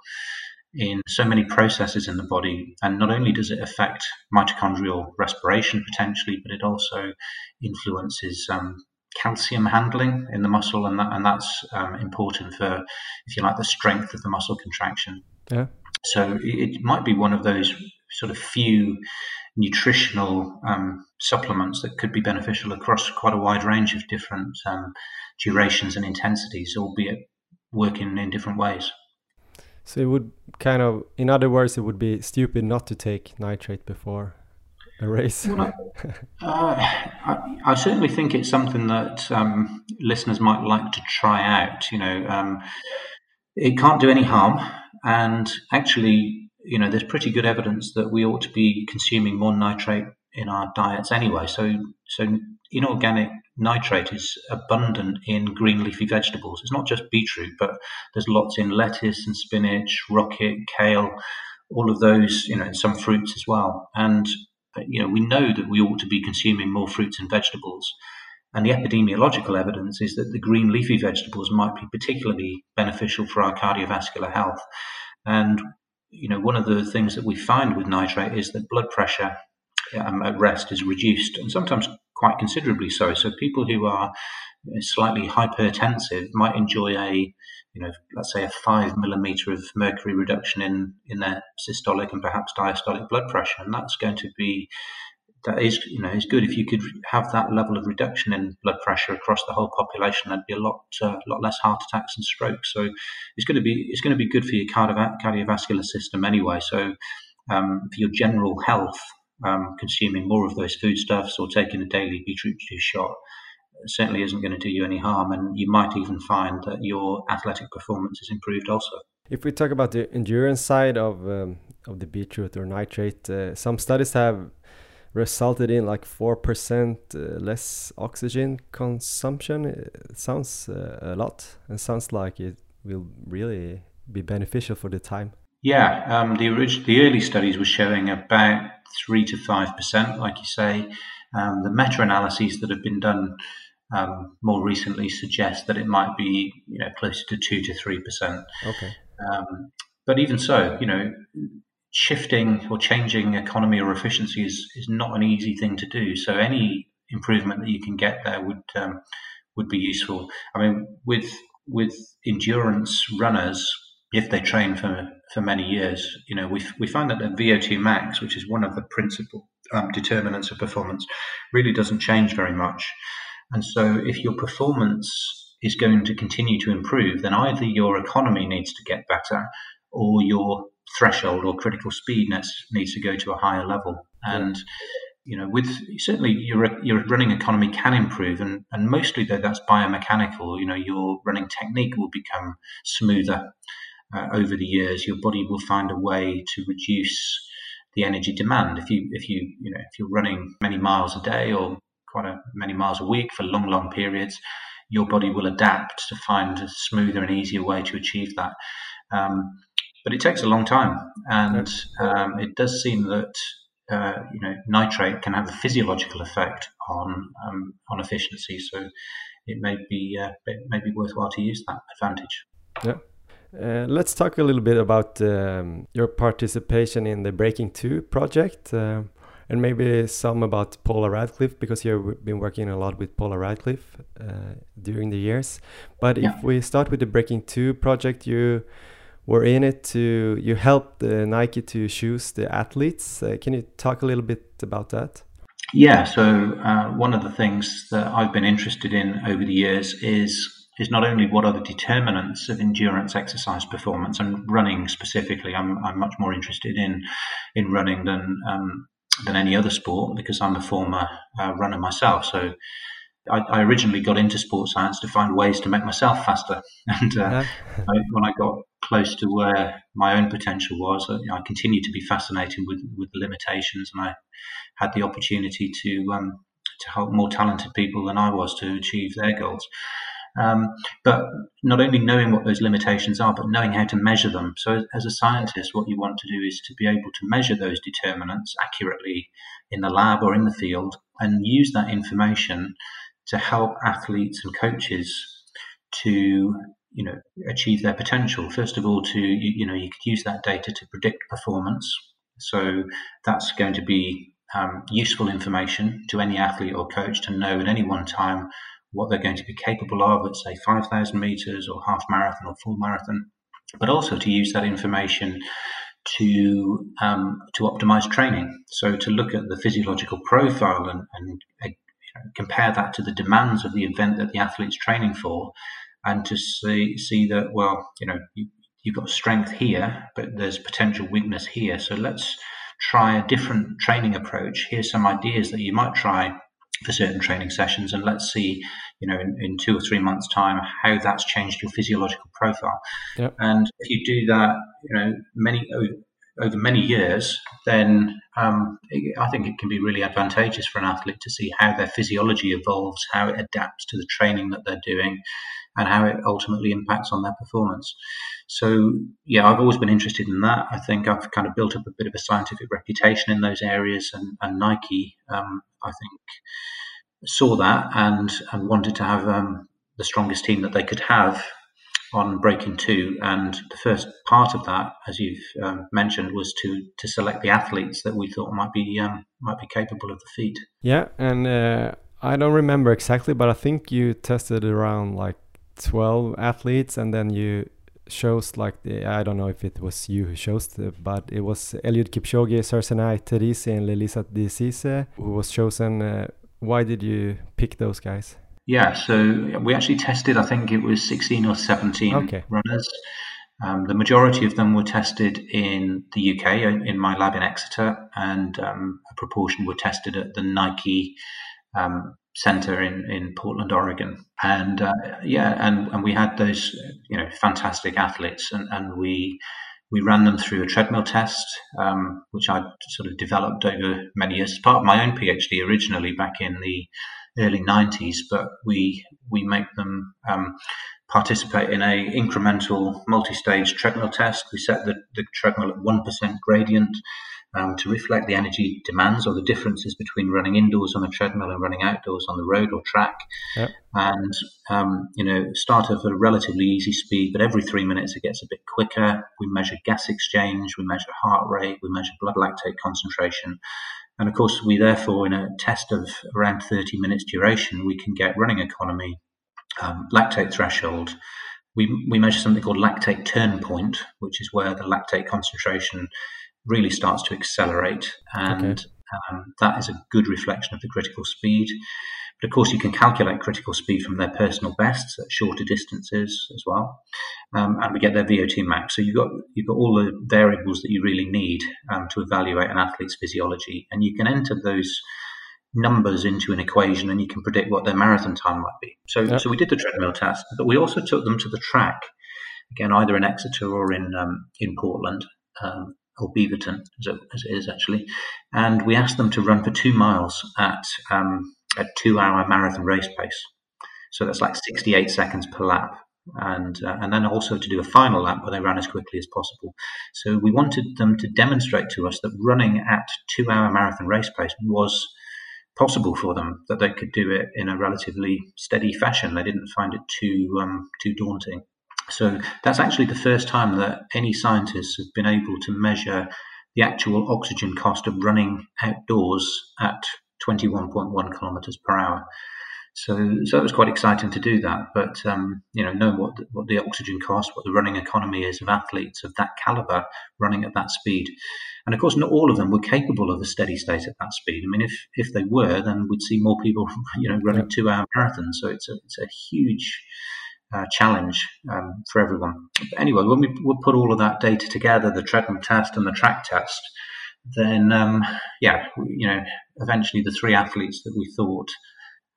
in so many processes in the body. And not only does it affect mitochondrial respiration potentially, but it also influences um, calcium handling in the muscle, and that, and that's um, important for, if you like, the strength of the muscle contraction. Yeah. So it, might be one of those sort of few nutritional um, supplements that could be beneficial across quite a wide range of different um, durations and intensities, albeit working in different ways. So it would kind of, in other words, it would be stupid not to take nitrate before a race. Well, uh, I, I, certainly think it's something that um, listeners might like to try out. You know, um, it can't do any harm, and actually, you know, there's pretty good evidence that we ought to be consuming more nitrate in our diets anyway. So, so inorganic nitrate is abundant in green leafy vegetables. It's not just beetroot, but there's lots in lettuce and spinach, rocket, kale, all of those, you know, and some fruits as well. And you know, we know that we ought to be consuming more fruits and vegetables. And the epidemiological evidence is that the green leafy vegetables might be particularly beneficial for our cardiovascular health. And you know, one of the things that we find with nitrate is that blood pressure um, at rest is reduced, and sometimes quite considerably so. So people who are slightly hypertensive might enjoy a you know, let's say a five millimeter of mercury reduction in, in their systolic and perhaps diastolic blood pressure. And that's going to be, that is, you know, is good. If you could have that level of reduction in blood pressure across the whole population, there'd be a lot, uh, lot less heart attacks and strokes. So it's going to be, it's going to be good for your cardiovascular system anyway. So um, for your general health, um, consuming more of those foodstuffs or taking a daily beetroot juice shot certainly isn't going to do you any harm, and you might even find that your athletic performance is improved also. If we talk about the endurance side of um, of the beetroot or nitrate, uh, some studies have resulted in like four percent uh, less oxygen consumption. It sounds uh, a lot, and sounds like it will really be beneficial for the time. Yeah, um, the orig- the early studies were showing about three to five percent, like you say. Um, the meta-analyses that have been done um, more recently suggest that it might be you know closer to two to three percent. Okay. Um, but even so, you know, shifting or changing economy or efficiency is, is not an easy thing to do. So any improvement that you can get there would um, would be useful. I mean, with with endurance runners, if they train for for many years, you know, we we find that the VO2 max, which is one of the principal um, determinants of performance, really doesn't change very much. And so, if your performance is going to continue to improve, then either your economy needs to get better or your threshold or critical speed needs to go to a higher level. And you know, with certainly your your running economy can improve, and and mostly though that's biomechanical. You know, your running technique will become smoother uh, over the years. Your body will find a way to reduce the energy demand. If you if you you know if you're running many miles a day or quite a, many miles a week for long, long periods, your body will adapt to find a smoother and easier way to achieve that. Um, but it takes a long time, and um, it does seem that uh, you know nitrate can have a physiological effect on um, on efficiency. So it may be uh, it may be worthwhile to use that advantage. Yeah. Uh, let's talk a little bit about um, your participation in the Breaking Two project. Uh, and maybe some about Paula Radcliffe because you've been working a lot with Paula Radcliffe uh, during the years. But yeah. if we start with the Breaking Two project, you were in it to you helped uh, Nike to choose the athletes. Uh, can you talk a little bit about that? Yeah. So uh, one of the things that I've been interested in over the years is is not only what are the determinants of endurance exercise performance and running specifically. I'm, I'm much more interested in in running than um, than any other sport because I'm a former uh, runner myself. So I, I, originally got into sports science to find ways to make myself faster. And uh, yeah. I, when I got close to where my own potential was, I, I continued to be fascinated with, with the limitations, and I had the opportunity to um, to help more talented people than I was to achieve their goals. Um, but not only knowing what those limitations are, but knowing how to measure them. So, as a scientist, what you want to do is to be able to measure those determinants accurately in the lab or in the field and use that information to help athletes and coaches to you know achieve their potential first of all to you, you know you could use that data to predict performance so that's going to be um, useful information to any athlete or coach to know at any one time what they're going to be capable of at, say, 5,000 meters or half marathon or full marathon, but also to use that information to um, to optimize training. So to look at the physiological profile and, and uh, compare that to the demands of the event that the athlete's training for, and to see see that well, you know, you, you've got strength here, but there's potential weakness here. So let's try a different training approach. Here's some ideas that you might try for certain training sessions, and let's see, you know, in, in two or three months' time, how that's changed your physiological profile. Yep. And if you do that, you know, many over many years, then um, I think it can be really advantageous for an athlete to see how their physiology evolves, how it adapts to the training that they're doing, and how it ultimately impacts on their performance. So, yeah, I've always been interested in that. I think I've kind of built up a bit of a scientific reputation in those areas, and, and Nike, um, I think, saw that and, and wanted to have um, the strongest team that they could have on Breaking Two. And the first part of that, as you've um, mentioned, was to to select the athletes that we thought might be um, might be capable of the feat. Yeah, and uh, I don't remember exactly, but I think you tested around like 12 athletes and then you shows like the, I don't know if it was you who chose the, but it was Eliud Kipchoge, Sarsenai Terisi and Lelisa Desise who was chosen. Uh, why did you pick those guys? Yeah, so we actually tested, I think it was 16 or 17 okay. runners. Um, the majority of them were tested in the UK, in my lab in Exeter, and um, a proportion were tested at the Nike um, center in, in Portland, Oregon. And uh, yeah, and, and we had those, you know, fantastic athletes and, and we, we ran them through a treadmill test, um, which I sort of developed over many years part of my own PhD originally back in the early 90s. But we we make them um, participate in a incremental multi-stage treadmill test. We set the, the treadmill at one percent gradient um, to reflect the energy demands or the differences between running indoors on a treadmill and running outdoors on the road or track. Yep. And, um, you know, start at a relatively easy speed, but every three minutes it gets a bit quicker. We measure gas exchange, we measure heart rate, we measure blood lactate concentration. And of course, we therefore, in a test of around 30 minutes duration, we can get running economy, um, lactate threshold. We, we measure something called lactate turn point, which is where the lactate concentration really starts to accelerate. And okay. um, that is a good reflection of the critical speed. But of course, you can calculate critical speed from their personal bests at shorter distances as well, um, and we get their VO2 max. So you've got you've got all the variables that you really need um, to evaluate an athlete's physiology, and you can enter those numbers into an equation, and you can predict what their marathon time might be. So yep. so we did the treadmill test, but we also took them to the track, again either in Exeter or in um, in Portland, um, or Beaverton, as it, is actually, and we asked them to run for two miles at um, a two-hour marathon race pace. So that's like 68 seconds per lap, and uh, and then also to do a final lap where they ran as quickly as possible. So we wanted them to demonstrate to us that running at two-hour marathon race pace was possible for them, that they could do it in a relatively steady fashion. They didn't find it too um, too daunting. So that's actually the first time that any scientists have been able to measure the actual oxygen cost of running outdoors at 21.1 kilometers per hour. So, so it was quite exciting to do that. But um, you know, know what the, what the oxygen cost, what the running economy is of athletes of that caliber running at that speed. And of course, not all of them were capable of a steady state at that speed. I mean, if if they were, then we'd see more people, you know, running two-hour marathons. So it's a it's a huge uh, challenge um, for everyone. But anyway, when we, we put all of that data together, the treadmill test and the track test, then um, yeah, you know, eventually the three athletes that we thought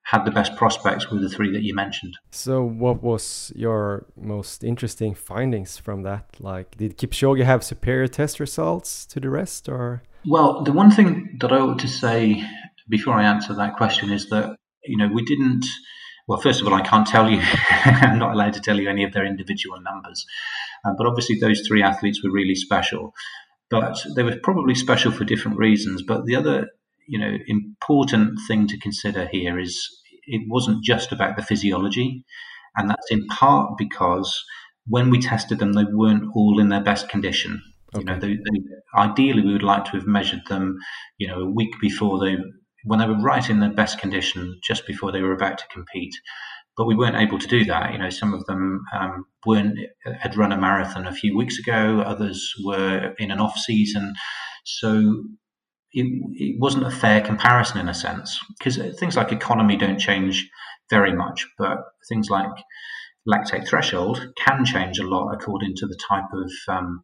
had the best prospects were the three that you mentioned. So, what was your most interesting findings from that? Like, did Kipchoge have superior test results to the rest, or? Well, the one thing that I ought to say before I answer that question is that you know we didn't well, first of all, I can't tell you. I'm not allowed to tell you any of their individual numbers. Uh, but obviously, those three athletes were really special. But they were probably special for different reasons. But the other, you know, important thing to consider here is it wasn't just about the physiology, and that's in part because when we tested them, they weren't all in their best condition. Okay. You know, they, they, ideally, we would like to have measured them, you know, a week before they when they were right in their best condition just before they were about to compete. But we weren't able to do that. You know, some of them um, weren't had run a marathon a few weeks ago. Others were in an off season, so it, it wasn't a fair comparison in a sense because things like economy don't change very much, but things like lactate threshold can change a lot according to the type of um,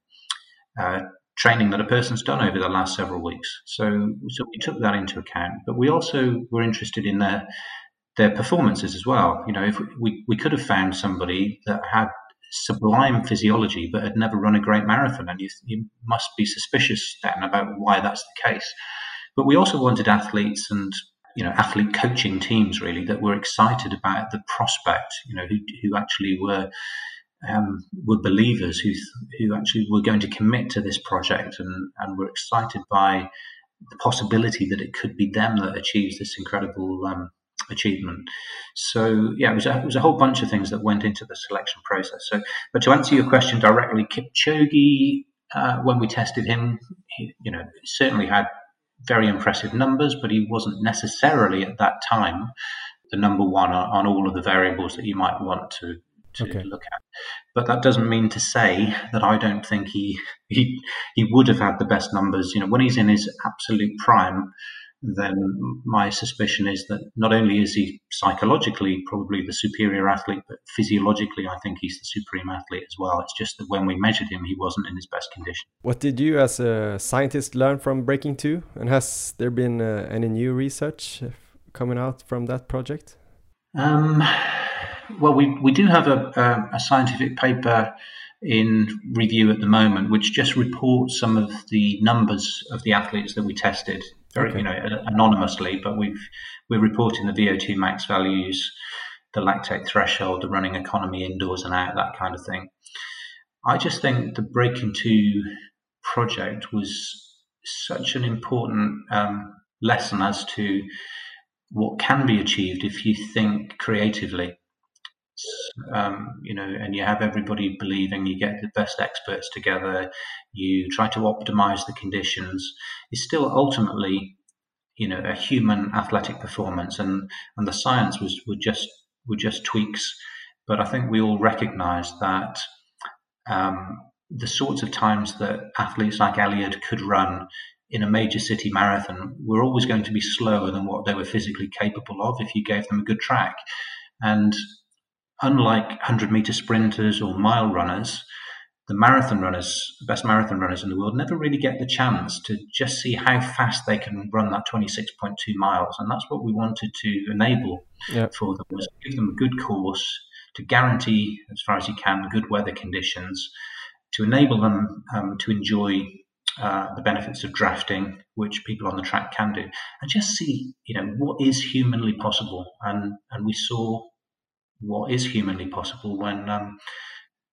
uh, training that a person's done over the last several weeks. So, so we took that into account, but we also were interested in their their performances as well. You know, if we we could have found somebody that had sublime physiology but had never run a great marathon, and you, you must be suspicious then about why that's the case. But we also wanted athletes and you know athlete coaching teams really that were excited about the prospect. You know, who who actually were um, were believers who who actually were going to commit to this project and, and were excited by the possibility that it could be them that achieves this incredible um, achievement. So yeah, it was, a, it was a whole bunch of things that went into the selection process. So, but to answer your question directly, Kipchoge, uh, when we tested him, he, you know, certainly had very impressive numbers, but he wasn't necessarily at that time the number one on, on all of the variables that you might want to to okay. look at. But that doesn't mean to say that I don't think he he he would have had the best numbers. You know, when he's in his absolute prime, then my suspicion is that not only is he psychologically probably the superior athlete, but physiologically, I think he's the supreme athlete as well. It's just that when we measured him, he wasn't in his best condition. What did you, as a scientist, learn from Breaking Two? And has there been uh, any new research coming out from that project? Um, well, we, we do have a, a, scientific paper in review at the moment, which just reports some of the numbers of the athletes that we tested, very okay. you know anonymously. But we've we're reporting the VO2 max values, the lactate threshold, the running economy indoors and out, that kind of thing. I just think the Breaking Two project was such an important um, lesson as to what can be achieved if you think creatively um, you know, and you have everybody believing you get the best experts together, you try to optimize the conditions, is still ultimately, you know, a human athletic performance, and and the science was were just were just tweaks, but I think we all recognise that. Um, the sorts of times that athletes like Eliud could run in a major city marathon were always going to be slower than what they were physically capable of if you gave them a good track. And unlike 100 meter sprinters or mile runners, the marathon runners, the best marathon runners in the world, never really get the chance to just see how fast they can run that 26.2 miles. And that's what we wanted to enable yep. for them, was give them a good course to guarantee, as far as you can, good weather conditions, to enable them um, to enjoy uh, the benefits of drafting, which people on the track can do, and just see, you know, what is humanly possible. And and we saw what is humanly possible when um,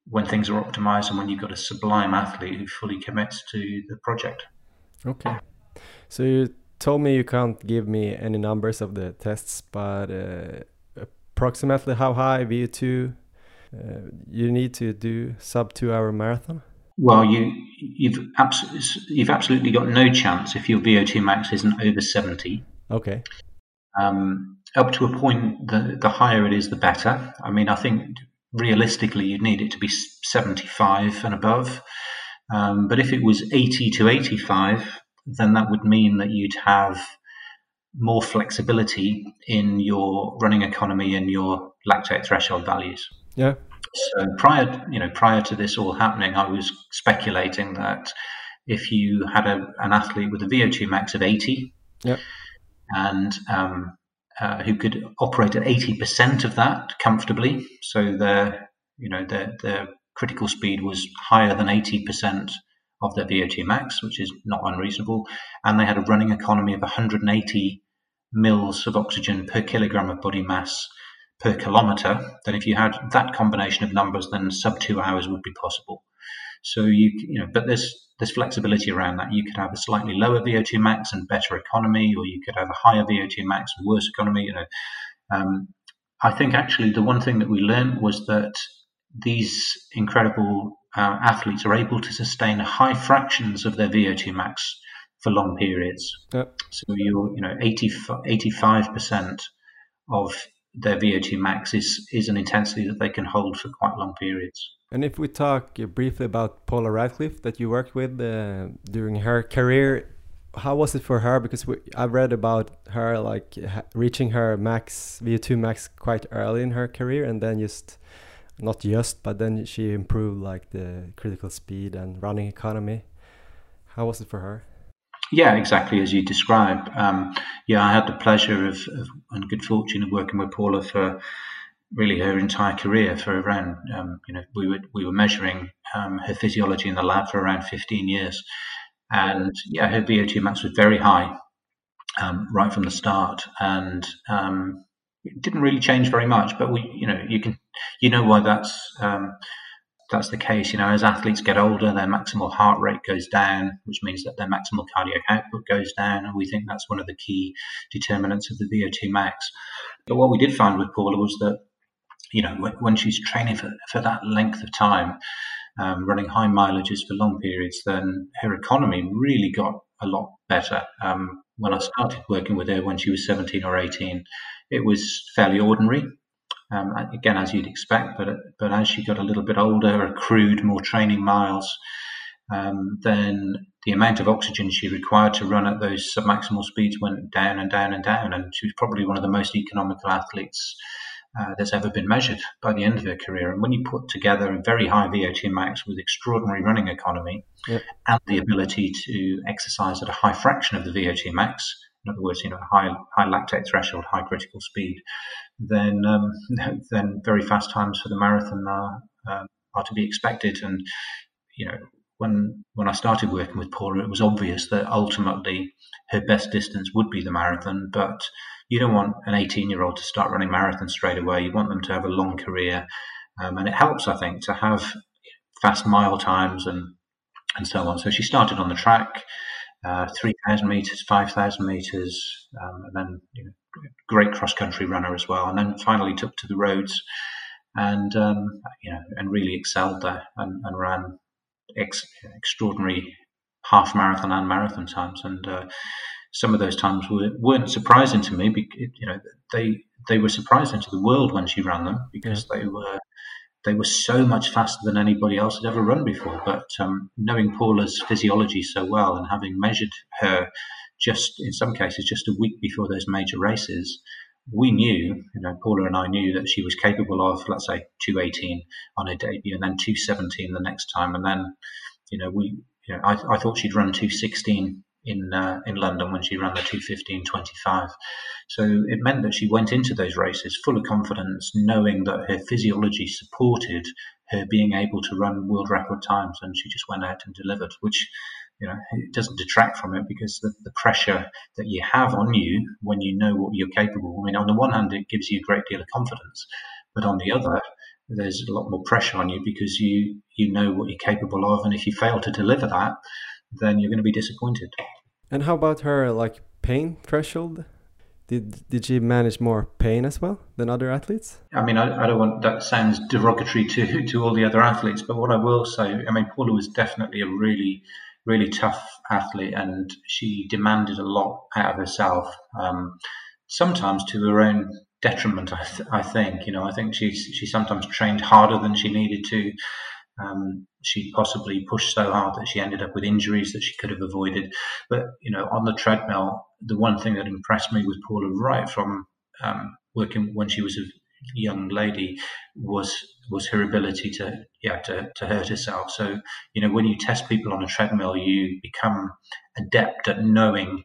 when things are optimized and when you've got a sublime athlete who fully commits to the project. Okay, so you told me you can't give me any numbers of the tests, but uh, approximately how high VO2 uh, you need to do sub two hour marathon? Well, you you've absolutely you've absolutely got no chance if your VO2 max isn't over seventy. Okay. Um, up to a point, the, the higher it is, the better. I mean, I think realistically, you'd need it to be 75 and above. Um, but if it was 80 to 85, then that would mean that you'd have more flexibility in your running economy and your lactate threshold values. Yeah. So prior, you know, prior to this all happening, I was speculating that if you had a, an athlete with a VO2 max of 80, yeah and um, uh, who could operate at 80% of that comfortably. So their, you know, their, their critical speed was higher than 80% of their VO2 max, which is not unreasonable. And they had a running economy of 180 mils of oxygen per kilogram of body mass per kilometer, then if you had that combination of numbers, then sub two hours would be possible. So you you know, but there's there's flexibility around that. You could have a slightly lower VO2 max and better economy, or you could have a higher VO2 max and worse economy. You know, um, I think actually the one thing that we learned was that these incredible uh, athletes are able to sustain high fractions of their VO2 max for long periods. Yep. So you're, you know 85 percent of their VO2 max is is an intensity that they can hold for quite long periods. And if we talk briefly about Paula Radcliffe that you worked with uh, during her career, how was it for her? Because we, I read about her like reaching her max VO2 max quite early in her career, and then just not just, but then she improved like the critical speed and running economy. How was it for her? Yeah, exactly as you describe. Um, yeah, I had the pleasure of, of, and good fortune of working with Paula for really her entire career. For around, um, you know, we were we were measuring um, her physiology in the lab for around 15 years, and yeah, her VO2 max was very high um, right from the start, and um, it didn't really change very much. But we, you know, you can you know why that's um, that's the case. You know, as athletes get older, their maximal heart rate goes down, which means that their maximal cardiac output goes down, and we think that's one of the key determinants of the VO2 max. But what we did find with Paula was that, you know, when, when she's training for, for that length of time, um, running high mileages for long periods, then her economy really got a lot better. Um, when I started working with her when she was 17 or 18, it was fairly ordinary. Um, again, as you'd expect, but but as she got a little bit older, accrued more training miles, um, then the amount of oxygen she required to run at those submaximal speeds went down and down and down, and she was probably one of the most economical athletes uh, that's ever been measured by the end of her career. And when you put together a very high VO2 max with extraordinary running economy yep. and the ability to exercise at a high fraction of the VO2 max, in other words, you know, high high lactate threshold, high critical speed, then um, then very fast times for the marathon are uh, are to be expected. And you know, when when I started working with Paula, it was obvious that ultimately her best distance would be the marathon. But you don't want an 18 year old to start running marathons straight away. You want them to have a long career, um, and it helps, I think, to have fast mile times and and so on. So she started on the track uh, 3,000 meters, 5,000 meters, um, and then you know, great cross country runner as well. And then finally took to the roads and, um, you know, and really excelled there and, and ran ex- extraordinary half marathon and marathon times. And uh, some of those times were, weren't surprising to me. Because, you know, they they were surprising to the world when she ran them because yeah. they were they were so much faster than anybody else had ever run before. But um, knowing Paula's physiology so well and having measured her just in some cases just a week before those major races, we knew, you know, Paula and I knew that she was capable of, let's say, 218 on her debut and then 217 the next time. And then, you know, we, you know, I, I thought she'd run 216 in uh, in London when she ran the 215.25. So it meant that she went into those races full of confidence, knowing that her physiology supported her being able to run world record times, and she just went out and delivered, which you know it doesn't detract from it because the, the pressure that you have on you when you know what you're capable. I mean, on the one hand, it gives you a great deal of confidence, but on the other, there's a lot more pressure on you because you you know what you're capable of, and if you fail to deliver that, then you're going to be disappointed. And how about her like pain threshold? Did did she manage more pain as well than other athletes? I mean, I, I don't want that sounds derogatory to to all the other athletes, but what I will say, I mean, Paula was definitely a really really tough athlete, and she demanded a lot out of herself. Um, sometimes to her own detriment, I, th- I think. You know, I think she she sometimes trained harder than she needed to. Um, she possibly pushed so hard that she ended up with injuries that she could have avoided. But you know, on the treadmill, the one thing that impressed me with Paula right from um, working when she was a young lady was was her ability to yeah to, to hurt herself. So you know, when you test people on a treadmill, you become adept at knowing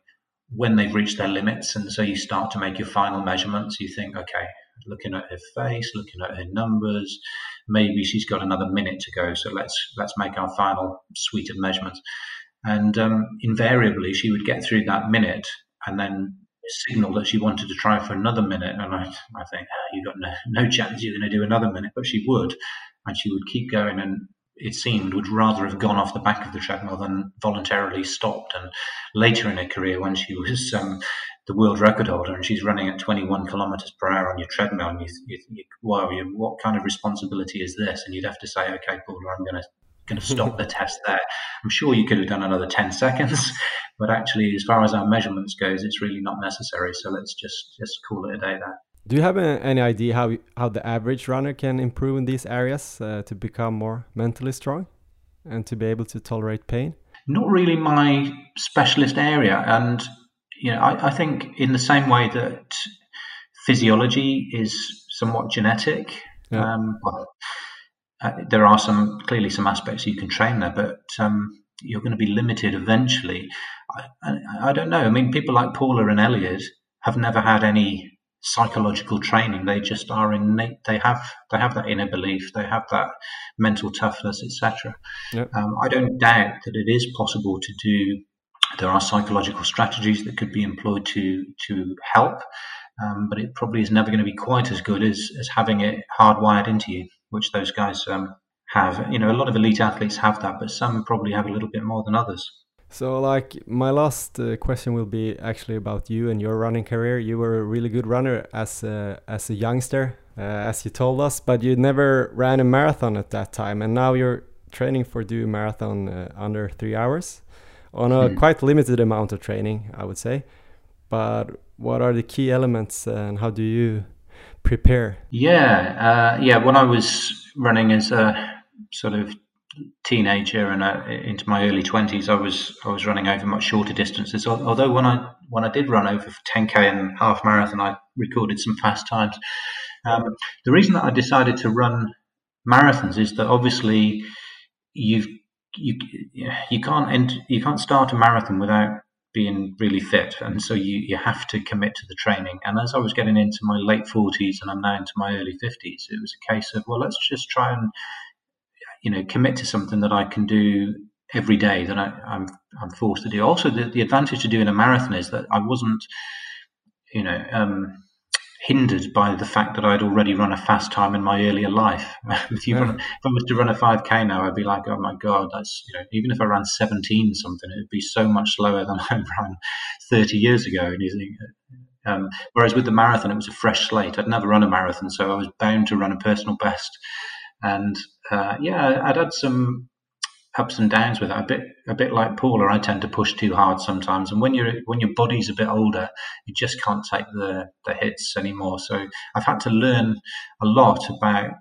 when they've reached their limits, and so you start to make your final measurements. You think, okay, looking at her face, looking at her numbers. Maybe she's got another minute to go, so let's let's make our final suite of measurements. And um, invariably, she would get through that minute, and then signal that she wanted to try for another minute. And I, I think, oh, you've got no, no chance you're going to do another minute, but she would. And she would keep going and it seemed would rather have gone off the back of the treadmill than voluntarily stopped. And later in her career, when she was um, the world record holder and she's running at 21 kilometers per hour on your treadmill, and you, you, you wow, you, what kind of responsibility is this? And you'd have to say, okay, Paula, I'm going to going to stop the test there. I'm sure you could have done another 10 seconds, but actually, as far as our measurements goes, it's really not necessary. So let's just just call it a day there. Do you have any idea how how the average runner can improve in these areas uh, to become more mentally strong and to be able to tolerate pain? Not really my specialist area, and you know, I, I think in the same way that physiology is somewhat genetic. Yeah. Um, well, uh, there are some clearly some aspects you can train there, but um, you're going to be limited eventually. I, I, I, don't know. I mean, people like Paula and Elliot have never had any psychological training. They just are innate. They have they have that inner belief. They have that mental toughness, etc. Yep. Um, I don't doubt that it is possible to do. There are psychological strategies that could be employed to to help, um, but it probably is never going to be quite as good as as having it hardwired into you which those guys um, have. You know, a lot of elite athletes have that, but some probably have a little bit more than others. So, like, my last uh, question will be actually about you and your running career. You were a really good runner as a, as a youngster, uh, as you told us, but you never ran a marathon at that time, and now you're training for do a marathon uh, under three hours on a mm. quite limited amount of training, I would say. But what are the key elements, and how do you prepare? Yeah, uh, yeah. When I was running as a sort of teenager and uh, into my early twenties, I was I was running over much shorter distances. Although when I when I did run over 10k and half marathon, I recorded some fast times. Um, the reason that I decided to run marathons is that obviously you've you you can't end, you can't start a marathon without being really fit, and so you you have to commit to the training. And as I was getting into my late forties, and I'm now into my early fifties, it was a case of well, let's just try and you know commit to something that I can do every day that I, am I'm, I'm forced to do. Also, the, the advantage to doing a marathon is that I wasn't you know um, hindered by the fact that I'd already run a fast time in my earlier life. if, you yeah. run, if I was to run a 5K now, I'd be like, oh my God, that's, you know, even if I ran 17 something, it'd be so much slower than I ran 30 years ago. And you think, um, whereas with the marathon, it was a fresh slate. I'd never run a marathon, so I was bound to run a personal best. And uh, yeah, I'd had some ups and downs with it. A bit a bit like Paula, I tend to push too hard sometimes, and when you're when your body's a bit older, you just can't take the the hits anymore. So I've had to learn a lot about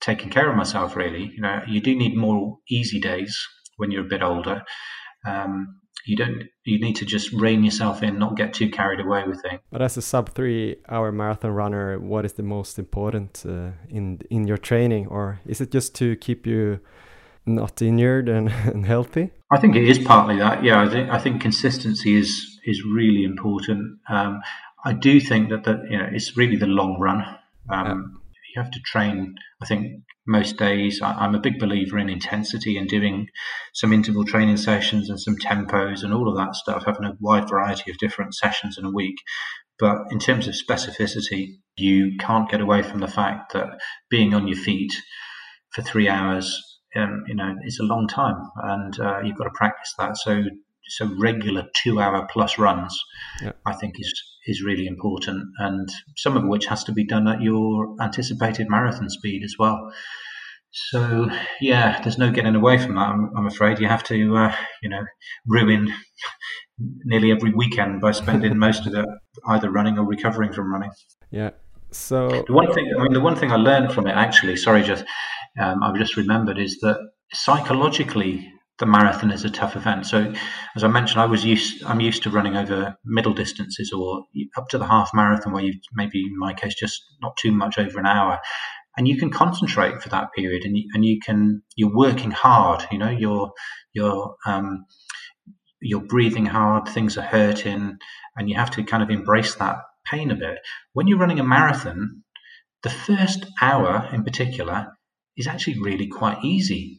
taking care of myself. Really, you know, you do need more easy days when you're a bit older. Um, you don't you need to just rein yourself in not get too carried away with things but as a sub three hour marathon runner what is the most important uh, in in your training or is it just to keep you not injured and, and healthy? I think it is partly that. Yeah, I think I think consistency is is really important. Um, I do think that that you know it's really the long run. Um. Have to train. I think most days. I, am a big believer in intensity and doing some interval training sessions and some tempos and all of that stuff. Having a wide variety of different sessions in a week. But in terms of specificity, you can't get away from the fact that being on your feet for three hours um, you know, it's a long time, and uh, you've got to practice that. So, so regular two-hour plus runs, yeah. I think, is is really important, and some of which has to be done at your anticipated marathon speed as well. So, yeah, there's no getting away from that. I'm, I'm afraid you have to, uh, you know, ruin nearly every weekend by spending most of it either running or recovering from running. Yeah. So the one thing, I mean, the one thing I learned from it actually, sorry, just um, I've just remembered is that psychologically the marathon is a tough event. So, as I mentioned, I was used. I'm used to running over middle distances or up to the half marathon, where you maybe in my case just not too much over an hour, and you can concentrate for that period, and you, and you can you're working hard. You know, you're you're um, you're breathing hard. Things are hurting, and you have to kind of embrace that pain a bit. When you're running a marathon, the first hour in particular is actually really quite easy.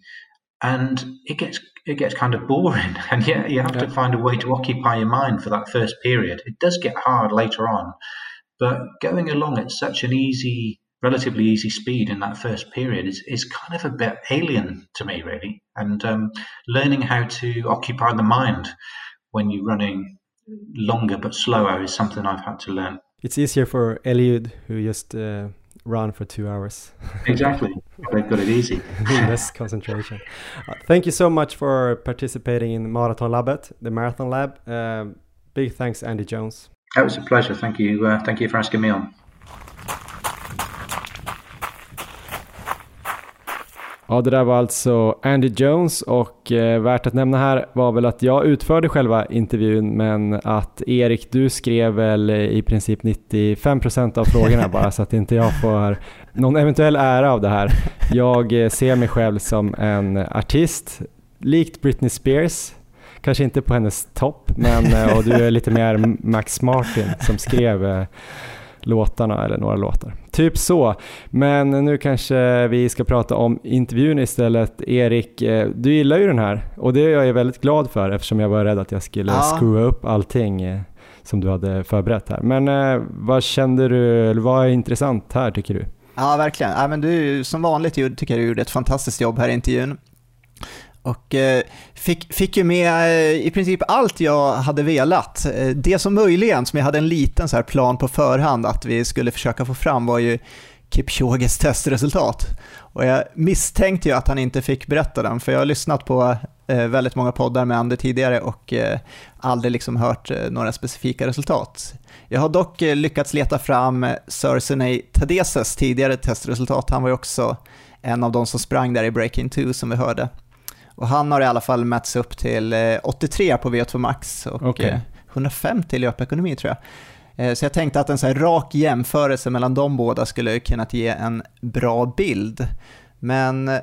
And it gets it gets kind of boring, and yet you have yeah. to find a way to occupy your mind for that first period. It does get hard later on, but going along at such an easy, relatively easy speed in that first period is, is kind of a bit alien to me, really. And um, learning how to occupy the mind when you're running longer but slower is something I've had to learn. It's easier for Eliud, who just uh, run for two hours. exactly. They've got it easy. Less concentration. Uh, thank you so much for participating in Marathon Labet, the Marathon Lab. Um, big thanks, Andy Jones. It was a pleasure. Thank you. Uh, thank you for asking me on. Ja, det där var alltså Andy Jones och eh, värt att nämna här var väl att jag utförde själva intervjun men att Erik, du skrev väl i princip 95% av frågorna bara så att inte jag får någon eventuell ära av det här. Jag eh, ser mig själv som en artist, likt Britney Spears, kanske inte på hennes topp, men eh, och du är lite mer Max Martin som skrev eh, låtarna eller några låtar. Typ så. Men nu kanske vi ska prata om intervjun istället. Erik, eh, du gillar ju den här och det är jag väldigt glad för eftersom jag var rädd att jag skulle ja. screwa upp allting eh, som du hade förberett här. Men eh, vad kände du, eller vad är intressant här tycker du? Ja, verkligen. Ja, men du, som vanligt tycker jag du gjorde ett fantastiskt jobb här i intervjun. Och eh, fick, fick ju med eh, i princip allt jag hade velat. Eh, det som möjligen, som jag hade en liten så här plan på förhand att vi skulle försöka få fram var ju Kipchoges testresultat. Och jag misstänkte ju att han inte fick berätta den, för jag har lyssnat på väldigt många poddar med Ander tidigare och aldrig liksom hört några specifika resultat. Jag har dock lyckats leta fram Sir Tadeses tidigare testresultat. Han var ju också en av de som sprang där i Breaking 2 som vi hörde. Och han har i alla fall mätts upp till 83 eh, på V2 Max och okay. 150 i löpekonomi tror jag. Eh, så jag tänkte att en så här rak jämförelse mellan de båda skulle kunna ge en bra bild. Men eh,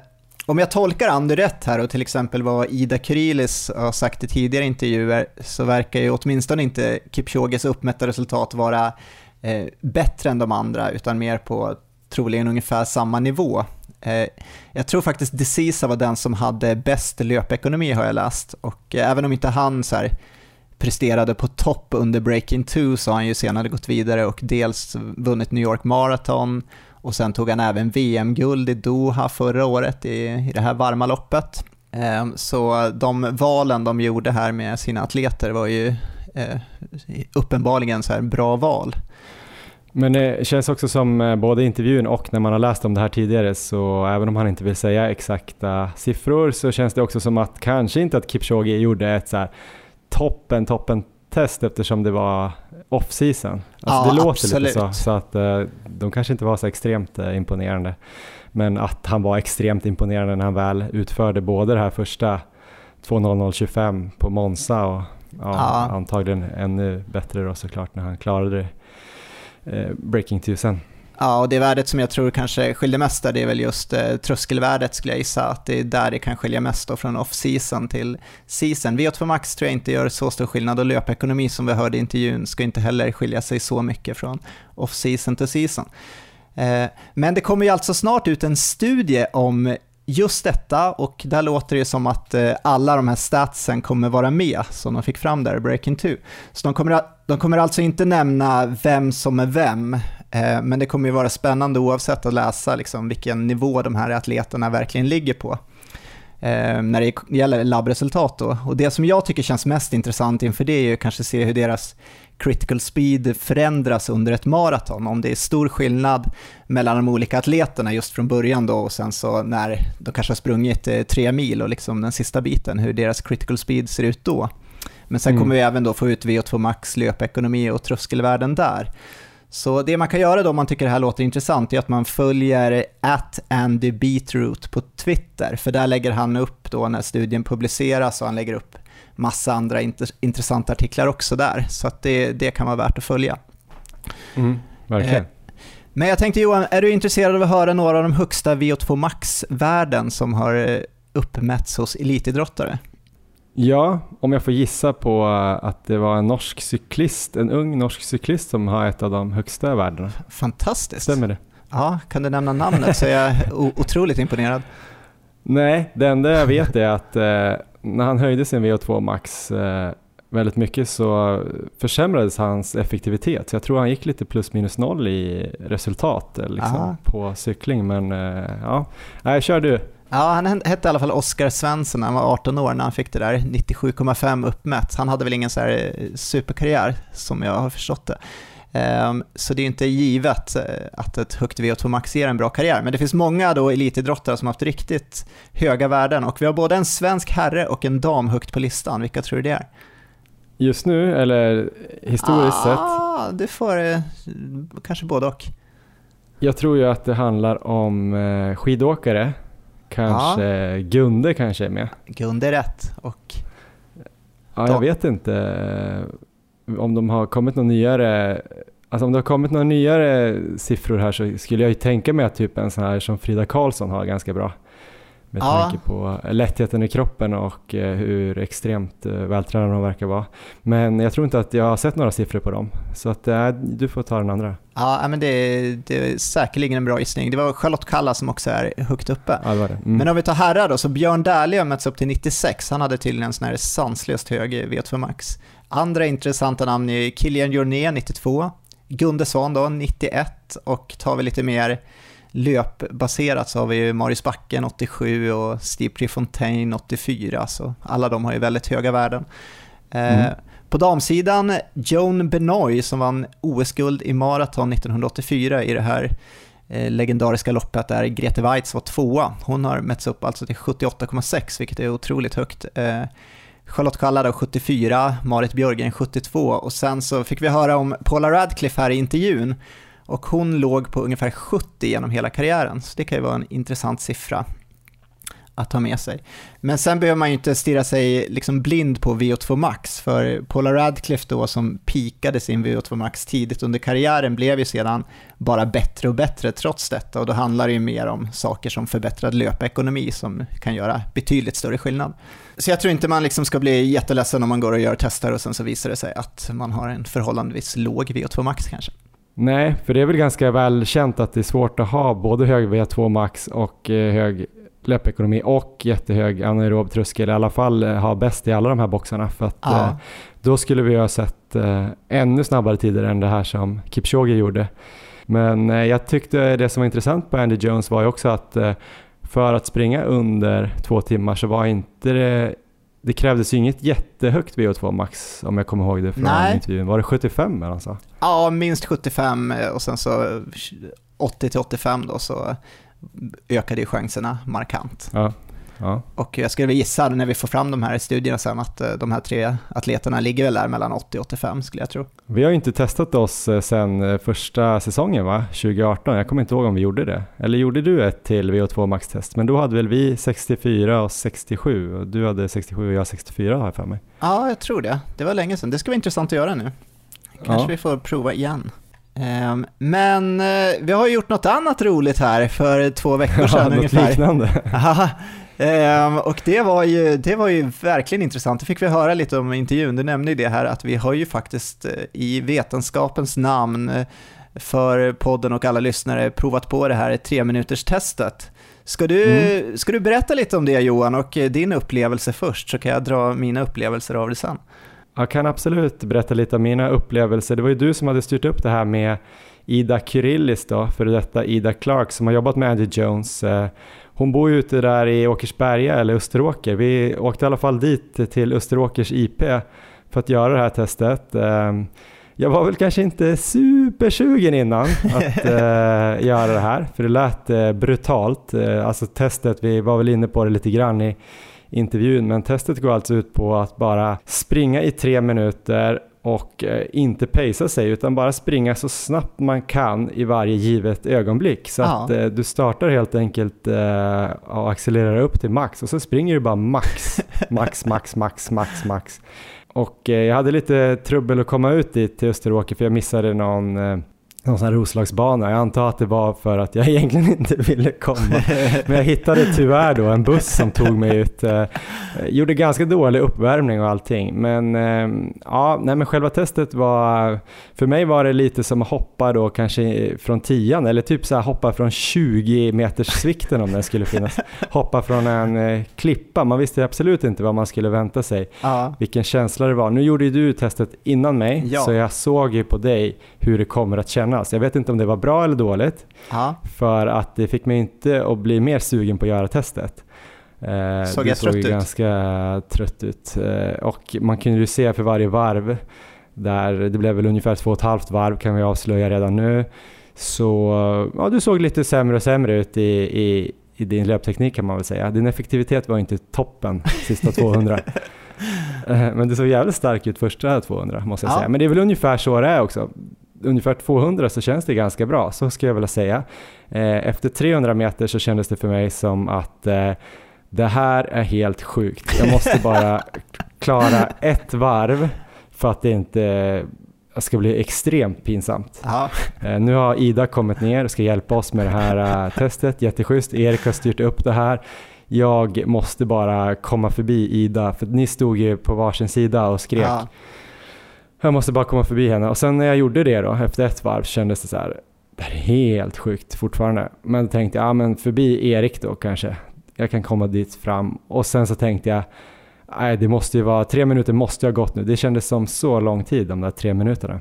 om jag tolkar Ander rätt här och till exempel vad Ida Kyrilis har sagt i tidigare intervjuer så verkar ju åtminstone inte Kipchoges uppmätta resultat vara eh, bättre än de andra utan mer på troligen ungefär samma nivå. Eh, jag tror faktiskt Decisa var den som hade bäst löpekonomi har jag läst och eh, även om inte han så här, presterade på topp under Breaking 2 så har han ju senare gått vidare och dels vunnit New York Marathon och sen tog han även VM-guld i Doha förra året i, i det här varma loppet. Ehm, så de valen de gjorde här med sina atleter var ju eh, uppenbarligen så här bra val. Men det känns också som eh, både i intervjun och när man har läst om det här tidigare så även om han inte vill säga exakta siffror så känns det också som att kanske inte att Kipchoge gjorde ett så toppen, toppen test eftersom det var off-season. Alltså ja, det låter absolut. lite så, så att uh, de kanske inte var så extremt uh, imponerande. Men att han var extremt imponerande när han väl utförde både det här första 2.00.25 på Monza och ja, ja. antagligen ännu bättre då såklart när han klarade det Eh, Breaking 2000. Ja, och det värdet som jag tror kanske skiljer mest där, det är väl just eh, tröskelvärdet skulle jag gissa, att det är där det kan skilja mest då från off-season till season. V8 Max tror jag inte gör så stor skillnad och löpekonomi som vi hörde i intervjun ska inte heller skilja sig så mycket från off-season till season. Eh, men det kommer ju alltså snart ut en studie om just detta och där låter det som att eh, alla de här statsen kommer vara med som de fick fram där i Breaking 2. Så de kommer, de kommer alltså inte nämna vem som är vem, eh, men det kommer ju vara spännande oavsett att läsa liksom vilken nivå de här atleterna verkligen ligger på. Eh, när det gäller labbresultat då. Och det som jag tycker känns mest intressant inför det är ju kanske se hur deras critical speed förändras under ett maraton. Om det är stor skillnad mellan de olika atleterna just från början då och sen så när de kanske har sprungit eh, tre mil och liksom den sista biten, hur deras critical speed ser ut då. Men sen mm. kommer vi även då få ut VO2 max, löpekonomi och tröskelvärden där. Så det man kan göra då om man tycker det här låter intressant är att man följer at Andy Beatroot på Twitter, för där lägger han upp då när studien publiceras och han lägger upp massa andra intressanta artiklar också där. Så att det, det kan vara värt att följa. Mm, verkligen. Eh, men jag tänkte Johan, är du intresserad av att höra några av de högsta VO2 max-värden som har eh, uppmätts hos elitidrottare? Ja, om jag får gissa på eh, att det var en norsk cyklist, en ung norsk cyklist som har ett av de högsta värdena. Fantastiskt. Stämmer det? Ja, kan du nämna namnet så är jag otroligt imponerad. Nej, det enda jag vet är att när han höjde sin VO2 max eh, väldigt mycket så försämrades hans effektivitet. Så jag tror han gick lite plus minus noll i resultat eh, liksom, på cykling. Men eh, ja, Nej, kör du. Ja, han hette i alla fall Oskar Svensson när han var 18 år när han fick det där 97,5 uppmätt. Han hade väl ingen så här eh, superkarriär som jag har förstått det. Ehm, så det är inte givet att ett högt VO2 max ger en bra karriär. Men det finns många då elitidrottare som haft riktigt höga värden och vi har både en svensk herre och en dam högt på listan. Vilka tror du det är? Just nu eller historiskt ah, sett? Du får eh, kanske både och. Jag tror ju att det handlar om eh, skidåkare. Kanske ja. Gunde kanske är med. Gunde är rätt. Och ja, jag vet inte eh, om de har kommit några nyare Alltså om det har kommit några nyare siffror här så skulle jag ju tänka mig att typ en sån här som Frida Karlsson har ganska bra med ja. tanke på lättheten i kroppen och eh, hur extremt eh, vältränad de verkar vara. Men jag tror inte att jag har sett några siffror på dem, så att, äh, du får ta den andra. Ja, men det, är, det är säkerligen en bra gissning. Det var Charlotte Kalla som också är högt uppe. Ja, det det. Mm. Men om vi tar herrar då, så Björn Dählie har mötts upp till 96. Han hade tydligen en sån här sanslöst hög V2 Max. Andra intressanta namn är Kilian Jorné 92, Gunde Svan då 91 och tar vi lite mer löpbaserat så har vi ju Marius Backen 87 och Steve Prefontaine 84, så alla de har ju väldigt höga värden. Eh, mm. På damsidan, Joan Benoit som vann OS-guld i maraton 1984 i det här eh, legendariska loppet där Grete Weitz var tvåa. Hon har mätts upp alltså till 78,6 vilket är otroligt högt. Eh, Charlotte Kalla då 74, Marit Björgen 72 och sen så fick vi höra om Paula Radcliffe här i intervjun. Och hon låg på ungefär 70 genom hela karriären, så det kan ju vara en intressant siffra att ha med sig. Men sen behöver man ju inte stirra sig liksom blind på VO2 max, för Paula Radcliffe då som pikade sin VO2 max tidigt under karriären blev ju sedan bara bättre och bättre trots detta. Och då handlar det ju mer om saker som förbättrad löpekonomi som kan göra betydligt större skillnad. Så jag tror inte man liksom ska bli jätteledsen om man går och gör tester och sen så visar det sig att man har en förhållandevis låg VO2 max kanske. Nej, för det är väl ganska välkänt att det är svårt att ha både hög V2 max och eh, hög löpekonomi och jättehög anaerob tröskel, i alla fall eh, ha bäst i alla de här boxarna. För att ja. eh, då skulle vi ha sett eh, ännu snabbare tider än det här som Kipchoge gjorde. Men eh, jag tyckte det som var intressant på Andy Jones var ju också att eh, för att springa under två timmar så var inte det det krävdes ju inget jättehögt VO2 max om jag kommer ihåg det från Nej. intervjun. Var det 75 eller så? Ja, minst 75 och sen så 80 till 85 då så ökade ju chanserna markant. Ja. Ja. Och jag skulle gissa när vi får fram de här studierna sen att eh, de här tre atleterna ligger väl där mellan 80 och 85 skulle jag tro. Vi har ju inte testat oss eh, sen eh, första säsongen va? 2018. Jag kommer inte ihåg om vi gjorde det. Eller gjorde du ett till VO2 Max-test? Men då hade väl vi 64 och 67 och du hade 67 och jag 64 har jag för mig. Ja, jag tror det. Det var länge sedan. Det ska vara intressant att göra nu. Kanske ja. vi får prova igen. Ehm, men vi har gjort något annat roligt här för två veckor sedan ja, ungefär. liknande. Um, och det var, ju, det var ju verkligen intressant. Det fick vi höra lite om i intervjun. Du nämnde ju det här att vi har ju faktiskt eh, i vetenskapens namn eh, för podden och alla lyssnare provat på det här tre minuters testet. Ska du, mm. ska du berätta lite om det Johan och eh, din upplevelse först så kan jag dra mina upplevelser av det sen. Jag kan absolut berätta lite om mina upplevelser. Det var ju du som hade styrt upp det här med Ida Kyrillis då, för detta Ida Clark som har jobbat med Andy Jones hon bor ju ute där i Åkersberga eller Österåker. Vi åkte i alla fall dit till Österåkers IP för att göra det här testet. Ehm, jag var väl kanske inte supersugen innan att uh, göra det här, för det lät uh, brutalt. Uh, alltså testet, vi var väl inne på det lite grann i intervjun, men testet går alltså ut på att bara springa i tre minuter och eh, inte pacea sig utan bara springa så snabbt man kan i varje givet ögonblick. Så ja. att eh, du startar helt enkelt eh, och accelererar upp till max och så springer du bara max, max, max, max, max, max. Och jag hade lite trubbel att komma ut dit till Österåker för jag missade någon någon sån här Roslagsbana. Jag antar att det var för att jag egentligen inte ville komma. Men jag hittade tyvärr då en buss som tog mig ut. Eh, gjorde ganska dålig uppvärmning och allting. Men eh, ja, nej men själva testet var, för mig var det lite som att hoppa då kanske från tian eller typ så här hoppa från 20 meters svikten om den skulle finnas. Hoppa från en eh, klippa. Man visste absolut inte vad man skulle vänta sig. Ja. Vilken känsla det var. Nu gjorde ju du testet innan mig ja. så jag såg ju på dig hur det kommer att kännas. Jag vet inte om det var bra eller dåligt, Aha. för att det fick mig inte att bli mer sugen på att göra testet. Eh, såg jag såg trött ut? ganska trött ut eh, och man kunde ju se för varje varv, där det blev väl ungefär två och ett halvt varv kan vi avslöja redan nu, så ja, du såg lite sämre och sämre ut i, i, i din löpteknik kan man väl säga. Din effektivitet var inte toppen sista 200. Eh, men du såg jävligt stark ut första 200 måste jag ja. säga. Men det är väl ungefär så det är också ungefär 200 så känns det ganska bra, så skulle jag vilja säga. Eh, efter 300 meter så kändes det för mig som att eh, det här är helt sjukt. Jag måste bara klara ett varv för att det inte ska bli extremt pinsamt. Aha. Eh, nu har Ida kommit ner och ska hjälpa oss med det här testet, jätteschysst. Erik har styrt upp det här. Jag måste bara komma förbi Ida, för ni stod ju på varsin sida och skrek. Ja. Jag måste bara komma förbi henne och sen när jag gjorde det då, efter ett varv kändes det så här, det här är helt sjukt fortfarande. Men då tänkte jag, ja men förbi Erik då kanske, jag kan komma dit fram. Och sen så tänkte jag, nej det måste ju vara, tre minuter måste jag ha gått nu. Det kändes som så lång tid de där tre minuterna.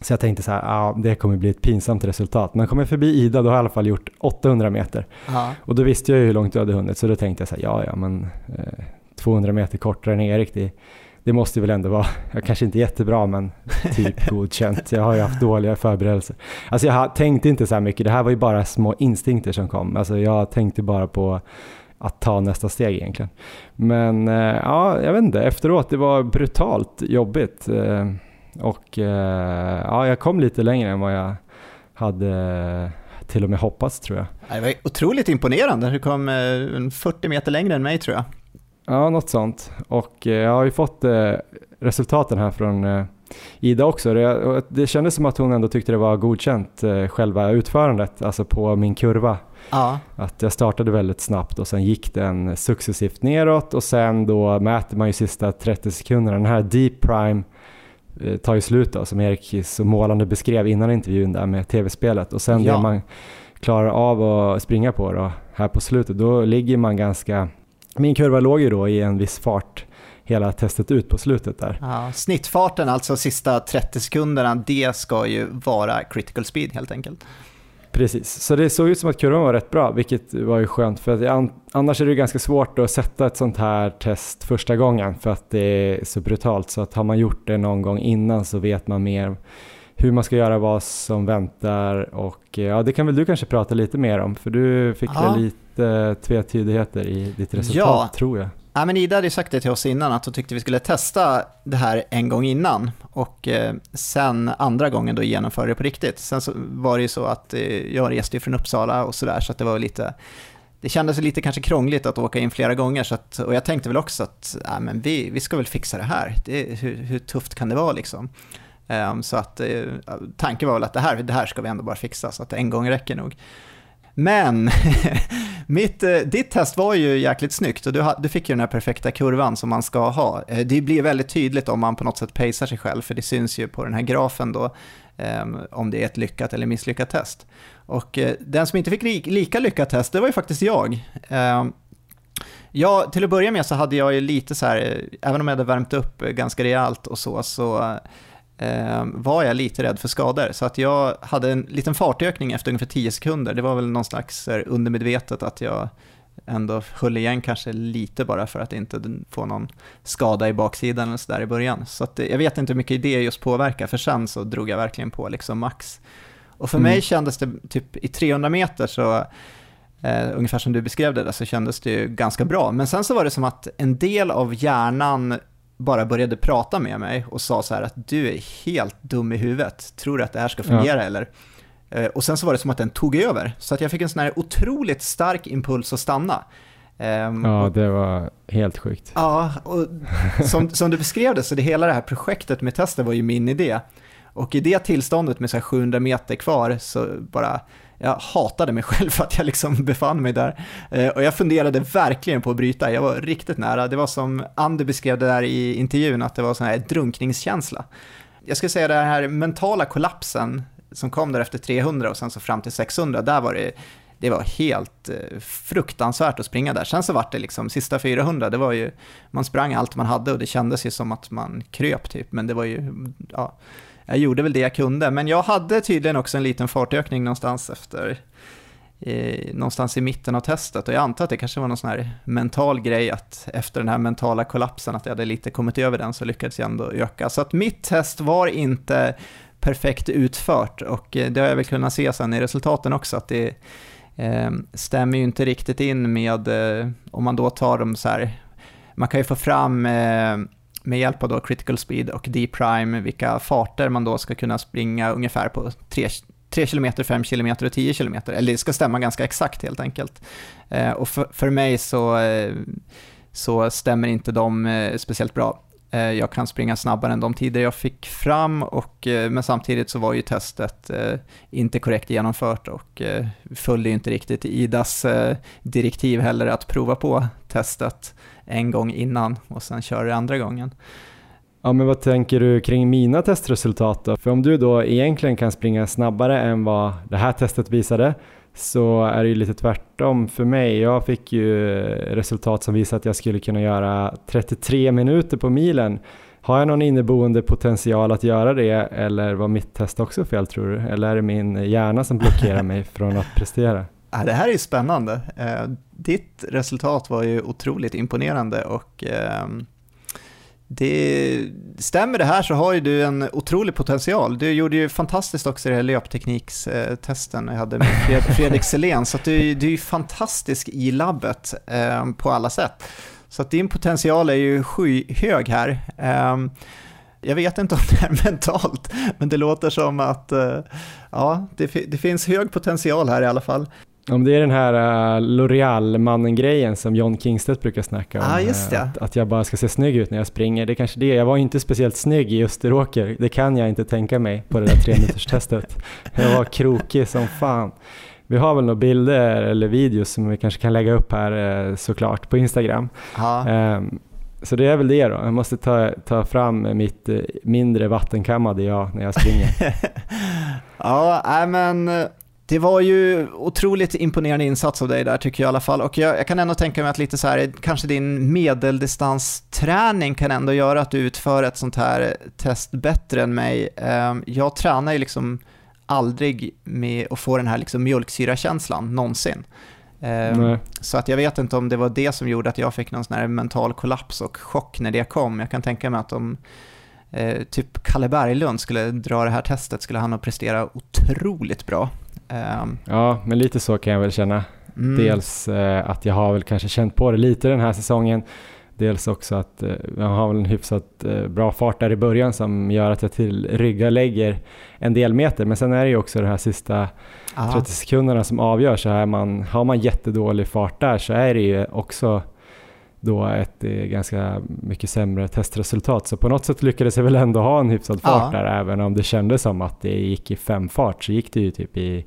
Så jag tänkte så här, ja det kommer bli ett pinsamt resultat. Men kommer jag förbi Ida då har jag i alla fall gjort 800 meter. Aha. Och då visste jag ju hur långt du hade hunnit så då tänkte jag så här, ja ja men eh, 200 meter kortare än Erik, det, det måste väl ändå vara, jag kanske inte jättebra men typ godkänt. Jag har ju haft dåliga förberedelser. Alltså jag tänkte inte så här mycket, det här var ju bara små instinkter som kom. Alltså jag tänkte bara på att ta nästa steg egentligen. Men eh, ja, jag vet inte, efteråt det var brutalt jobbigt. Eh, och eh, ja, jag kom lite längre än vad jag hade till och med hoppats tror jag. Det var otroligt imponerande, du kom 40 meter längre än mig tror jag. Ja, något sånt. Och eh, jag har ju fått eh, resultaten här från eh, Ida också. Det, det kändes som att hon ändå tyckte det var godkänt, själva utförandet, alltså på min kurva. Ja. Att jag startade väldigt snabbt och sen gick den successivt neråt och sen då mäter man ju sista 30 sekunderna. Den här deep prime tar ju slut då, som Erik så målande beskrev innan intervjun där med tv-spelet och sen ja. det man klarar av att springa på då här på slutet, då ligger man ganska min kurva låg ju då i en viss fart hela testet ut på slutet där. Ja, snittfarten, alltså sista 30 sekunderna, det ska ju vara critical speed helt enkelt. Precis, så det såg ut som att kurvan var rätt bra, vilket var ju skönt. För att annars är det ganska svårt att sätta ett sånt här test första gången för att det är så brutalt. Så att har man gjort det någon gång innan så vet man mer hur man ska göra, vad som väntar och ja, det kan väl du kanske prata lite mer om, för du fick ja. väl lite tvetydigheter i ditt resultat ja. tror jag. Ja, men Ida hade sagt det till oss innan att hon tyckte vi skulle testa det här en gång innan och eh, sen andra gången då genomföra det på riktigt. Sen så var det ju så att eh, jag reste ju från Uppsala och sådär så att det var lite det kändes lite kanske krångligt att åka in flera gånger så att, och jag tänkte väl också att ja, men vi, vi ska väl fixa det här. Det, hur, hur tufft kan det vara liksom? Um, så att uh, tanken var väl att det här, det här ska vi ändå bara fixa, så att en gång räcker nog. Men mitt, eh, ditt test var ju jäkligt snyggt och du, du fick ju den här perfekta kurvan som man ska ha. Eh, det blir väldigt tydligt om man på något sätt pacear sig själv, för det syns ju på den här grafen då ehm, om det är ett lyckat eller misslyckat test. Och eh, den som inte fick lika lyckat test, det var ju faktiskt jag. Ehm, ja, till att börja med så hade jag ju lite så här, även om jag hade värmt upp ganska rejält och så, så var jag lite rädd för skador. Så att jag hade en liten fartökning efter ungefär 10 sekunder. Det var väl någon slags undermedvetet att jag ändå höll igen kanske lite bara för att inte få någon skada i baksidan eller sådär i början. Så att, jag vet inte hur mycket det just påverkar, för sen så drog jag verkligen på liksom max. Och för mm. mig kändes det typ i 300 meter så Uh, ungefär som du beskrev det där, så kändes det ju ganska bra. Men sen så var det som att en del av hjärnan bara började prata med mig och sa så här att du är helt dum i huvudet, tror du att det här ska fungera ja. eller? Eh, och sen så var det som att den tog över, så att jag fick en sån här otroligt stark impuls att stanna. Um, ja, det var helt sjukt. Ja, och som, som du beskrev det, så det hela det här projektet med testet var ju min idé. Och i det tillståndet med så 700 meter kvar så bara jag hatade mig själv för att jag liksom befann mig där. Eh, och jag funderade verkligen på att bryta, jag var riktigt nära. Det var som Andy beskrev det där i intervjun, att det var sån här drunkningskänsla. Jag skulle säga den här mentala kollapsen som kom där efter 300 och sen så fram till 600, där var det det var helt eh, fruktansvärt att springa där. Sen så var det liksom sista 400, det var ju, man sprang allt man hade och det kändes ju som att man kröp typ, men det var ju, ja, jag gjorde väl det jag kunde. Men jag hade tydligen också en liten fartökning någonstans efter, i, någonstans i mitten av testet och jag antar att det kanske var någon sån här mental grej att efter den här mentala kollapsen, att jag hade lite kommit över den så lyckades jag ändå öka. Så att mitt test var inte perfekt utfört och eh, det har jag väl kunnat se sen i resultaten också att det eh, stämmer ju inte riktigt in med, eh, om man då tar dem så här, man kan ju få fram eh, med hjälp av då critical speed och D-prime vilka farter man då ska kunna springa ungefär på 3, 3 km, 5 km och 10 km. Eller det ska stämma ganska exakt helt enkelt. Eh, och för, för mig så, eh, så stämmer inte de eh, speciellt bra. Eh, jag kan springa snabbare än de tider jag fick fram, och, eh, men samtidigt så var ju testet eh, inte korrekt genomfört och följde inte riktigt IDAs direktiv heller att prova på testet en gång innan och sen köra det andra gången. Ja, men vad tänker du kring mina testresultat då? För om du då egentligen kan springa snabbare än vad det här testet visade så är det ju lite tvärtom för mig. Jag fick ju resultat som visade att jag skulle kunna göra 33 minuter på milen. Har jag någon inneboende potential att göra det eller var mitt test också fel tror du? Eller är det min hjärna som blockerar mig från att prestera? det här är ju spännande. Eh, ditt resultat var ju otroligt imponerande och ehm, det, stämmer det här så har ju du en otrolig potential. Du gjorde ju fantastiskt också i det här löpteknikstesten jag hade med Fredrik Selén, så du, du är ju fantastisk i labbet eh, på alla sätt. Så att din potential är ju skyhög här. Eh, jag vet inte om det är mentalt, men det låter som att eh, ja, det, det finns hög potential här i alla fall. Om det är den här uh, L'Oreal-mannen-grejen som John Kingstedt brukar snacka om. Ah, just det. Uh, att, att, jag bara ska se snygg ut när jag springer. Det är kanske det. Jag var inte speciellt snygg i Österåker. Det kan jag inte tänka mig på det där tre testet Jag var krokig som fan. Vi har väl några bilder eller videos som vi kanske kan lägga upp här uh, såklart på Instagram. Um, så det är väl det då. Jag måste ta, ta fram mitt mindre vattenkammade jag när jag springer. ja, men det var ju otroligt imponerande insats av dig där tycker jag i alla fall. Och jag, jag, kan ändå tänka mig att lite så här, kanske din medeldistansträning kan ändå göra att du utför ett sånt här test bättre än mig. Ehm, jag tränar ju liksom aldrig med att få den här liksom mjölksyrakänslan någonsin. Ehm, Nej. Så att jag vet inte om det var det som gjorde att jag fick någon sån här mental kollaps och chock när det kom. Jag kan tänka mig att om eh, typ Kalle Berglund skulle dra det här testet skulle han nog prestera otroligt bra. Um, ja, men lite så kan jag väl känna. Mm. Dels eh, att jag har väl kanske känt på det lite den här säsongen. Dels också att eh, jag har väl en hyfsat eh, bra fart där i början som gör att jag till rygga lägger en del meter. Men sen är det ju också de här sista Aha. 30 sekunderna som avgör. Så här man, har man jättedålig fart där så är det ju också då ett eh, ganska mycket sämre testresultat. Så på något sätt lyckades jag väl ändå ha en hyfsad fart ja. där, även om det kändes som att det gick i fem fart så gick det ju typ i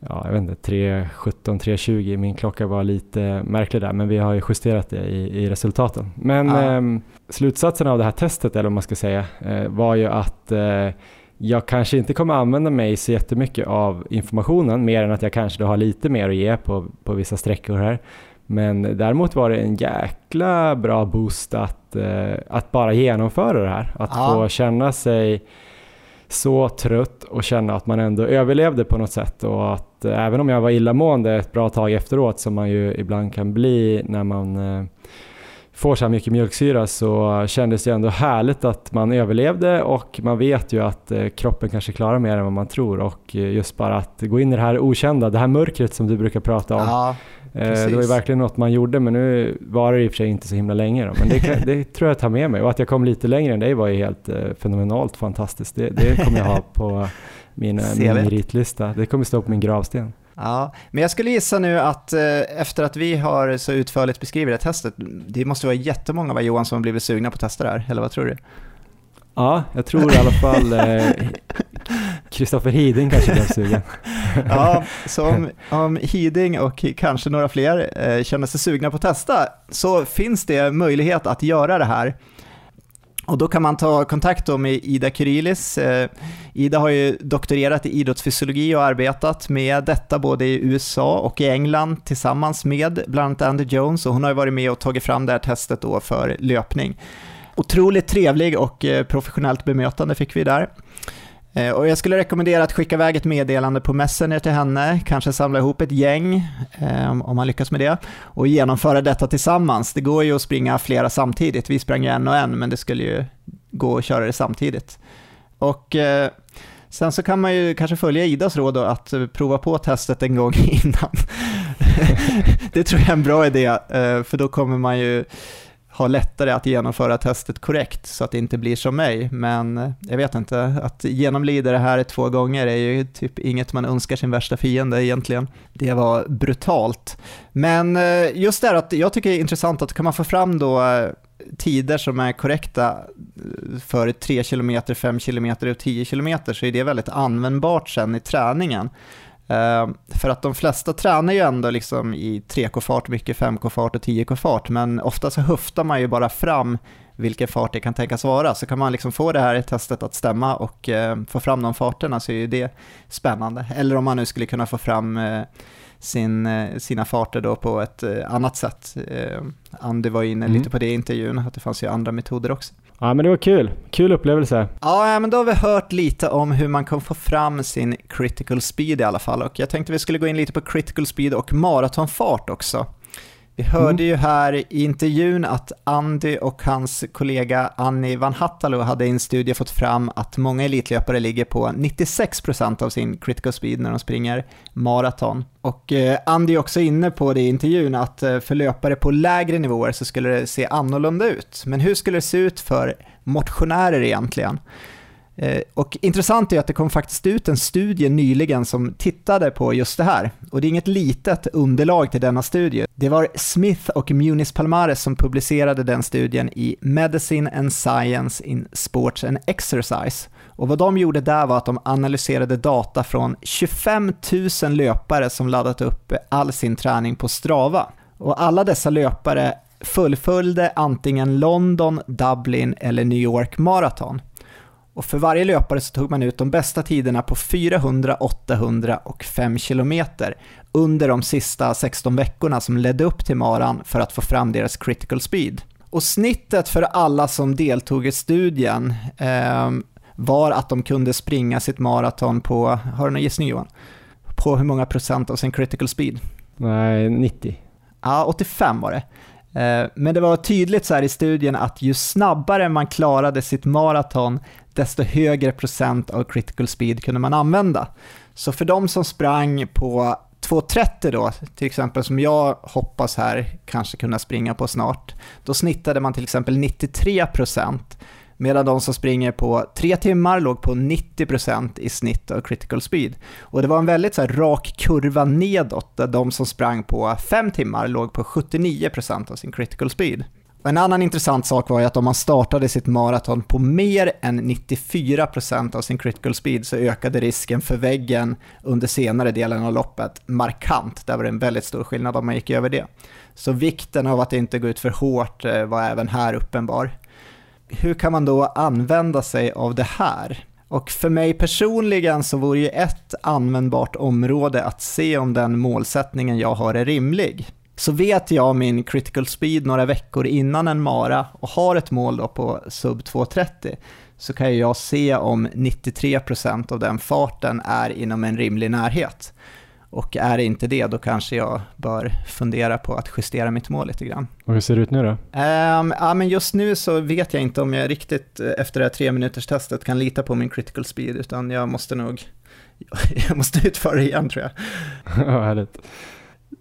ja, jag vet inte, 3.17, 3.20. Min klocka var lite märklig där, men vi har ju justerat det i, i resultaten. Men ja. eh, slutsatsen av det här testet, eller vad man ska säga, eh, var ju att eh, jag kanske inte kommer använda mig så jättemycket av informationen, mer än att jag kanske har lite mer att ge på, på vissa sträckor här. Men däremot var det en jäkla bra boost att, eh, att bara genomföra det här. Att ja. få känna sig så trött och känna att man ändå överlevde på något sätt och att eh, även om jag var illamående ett bra tag efteråt som man ju ibland kan bli när man eh, får så här mycket mjölksyra så kändes det ändå härligt att man överlevde och man vet ju att kroppen kanske klarar mer än vad man tror och just bara att gå in i det här okända, det här mörkret som du brukar prata om. Ja. Precis. Eh, det var ju verkligen något man gjorde, men nu var det i och för sig inte så himla länge. Då. Men det, det, tror jag tar med mig. Och att jag kom lite längre än dig var ju helt eh, fenomenalt fantastiskt. Det, det kommer jag ha på min, eh, min meritlista. Det kommer stå på min gravsten. Ja, men jag skulle gissa nu att efter att vi har så utförligt beskrivit det testet, det måste vara jättemånga av Johan som har blivit sugna på att testa det här, eller vad tror du? Ja, jag tror i alla fall Kristoffer Hiding kanske blev sugen. ja, så om, om Hiding och kanske några fler eh, känner sig sugna på att testa så finns det möjlighet att göra det här. Och då kan man ta kontakt med Ida Kyrilis. Eh, Ida har ju doktorerat i idrottsfysiologi och arbetat med detta både i USA och i England tillsammans med bland annat Andy Jones och hon har ju varit med och tagit fram det här testet då för löpning. Otroligt trevlig och eh, professionellt bemötande fick vi där. Eh, och jag skulle rekommendera att skicka iväg ett meddelande på Messenger till henne, kanske samla ihop ett gäng, eh, om man lyckas med det, och genomföra detta tillsammans. Det går ju att springa flera samtidigt, vi sprang ju en och en, men det skulle ju gå att köra det samtidigt. Och eh, sen så kan man ju kanske följa Idas råd då, att prova på testet en gång innan. det tror jag är en bra idé, för då kommer man ju har lättare att genomföra testet korrekt så att det inte blir som mig. Men eh, jag vet inte, att genomlida det här två gånger är ju typ inget man önskar sin värsta fiende egentligen. Det var brutalt. Men eh, just det här att jag tycker det är intressant att kan man få fram då eh, tider som är korrekta för 3 km, 5 km och 10 km så är det väldigt användbart sen i träningen. Uh, för att de flesta tränar ju ändå liksom i 3K-fart, mycket 5K-fart och 10K-fart, men ofta så höftar man ju bara fram vilken fart det kan tänkas vara. Så kan man liksom få det här testet att stämma och uh, få fram de farterna så är ju det spännande. Eller om man nu skulle kunna få fram uh, sin, sina farter då på ett annat sätt. Andy var inne mm. lite på det i intervjun, att det fanns ju andra metoder också. Ja men det var kul, kul upplevelse. Ja men då har vi hört lite om hur man kan få fram sin critical speed i alla fall och jag tänkte vi skulle gå in lite på critical speed och maratonfart också. Vi hörde mm. ju här i intervjun att Andy och hans kollega Annie Van Hattalo hade i en studie fått fram att många elitlöpare ligger på 96% av sin critical speed när de springer maraton. Och eh, Andy är också inne på det i intervjun att eh, för löpare på lägre nivåer så skulle det se annorlunda ut. Men hur skulle det se ut för motionärer egentligen? Eh, och intressant är att det kom faktiskt ut en studie nyligen som tittade på just det här. Och det är inget litet underlag till denna studie. Det var Smith och Muniz Palmares som publicerade den studien i Medicine and Science in Sports and Exercise. Och vad de gjorde där var att de analyserade data från 25 000 löpare som laddat upp all sin träning på Strava. Och alla dessa löpare fullföljde antingen London, Dublin eller New York Marathon. Och för varje löpare så tog man ut de bästa tiderna på 400, 800 och 5 km under de sista 16 veckorna som ledde upp till maran för att få fram deras critical speed. Och snittet för alla som deltog i studien eh, var att de kunde springa sitt maraton på, har du någon gissning Johan? På hur många procent av sin critical speed? Nej, 90. Ja, 85 var det. Eh, men det var tydligt så här i studien att ju snabbare man klarade sitt maraton, desto högre procent av critical speed kunde man använda. Så för de som sprang på 2.30 då, till exempel som jag hoppas här kanske kunna springa på snart, då snittade man till exempel 93 procent, medan de som springer på 3 timmar låg på 90 procent i snitt av critical speed. Och det var en väldigt så här, rak kurva nedåt, där de som sprang på 5 timmar låg på 79 procent av sin critical speed. Och en annan intressant sak var ju att om man startade sitt maraton på mer än 94% av sin critical speed så ökade risken för väggen under senare delen av loppet markant. Där var det en väldigt stor skillnad om man gick över det. Så vikten av att inte gå ut för hårt eh, var även här uppenbar. Hur kan man då använda sig av det här? Och för mig personligen så vore ju ett användbart område att se om den målsättningen jag har är rimlig så vet jag min critical speed några veckor innan en mara och har ett mål på sub 2.30 så kan jag se om 93% av den farten är inom en rimlig närhet. Och är det inte det, då kanske jag bör fundera på att justera mitt mål lite grann. Och hur ser det ut nu då? Um, ja, men just nu så vet jag inte om jag riktigt eh, efter det här tre minuters testet kan lita på min critical speed, utan jag måste nog jag måste utföra det igen tror jag. Ja, härligt.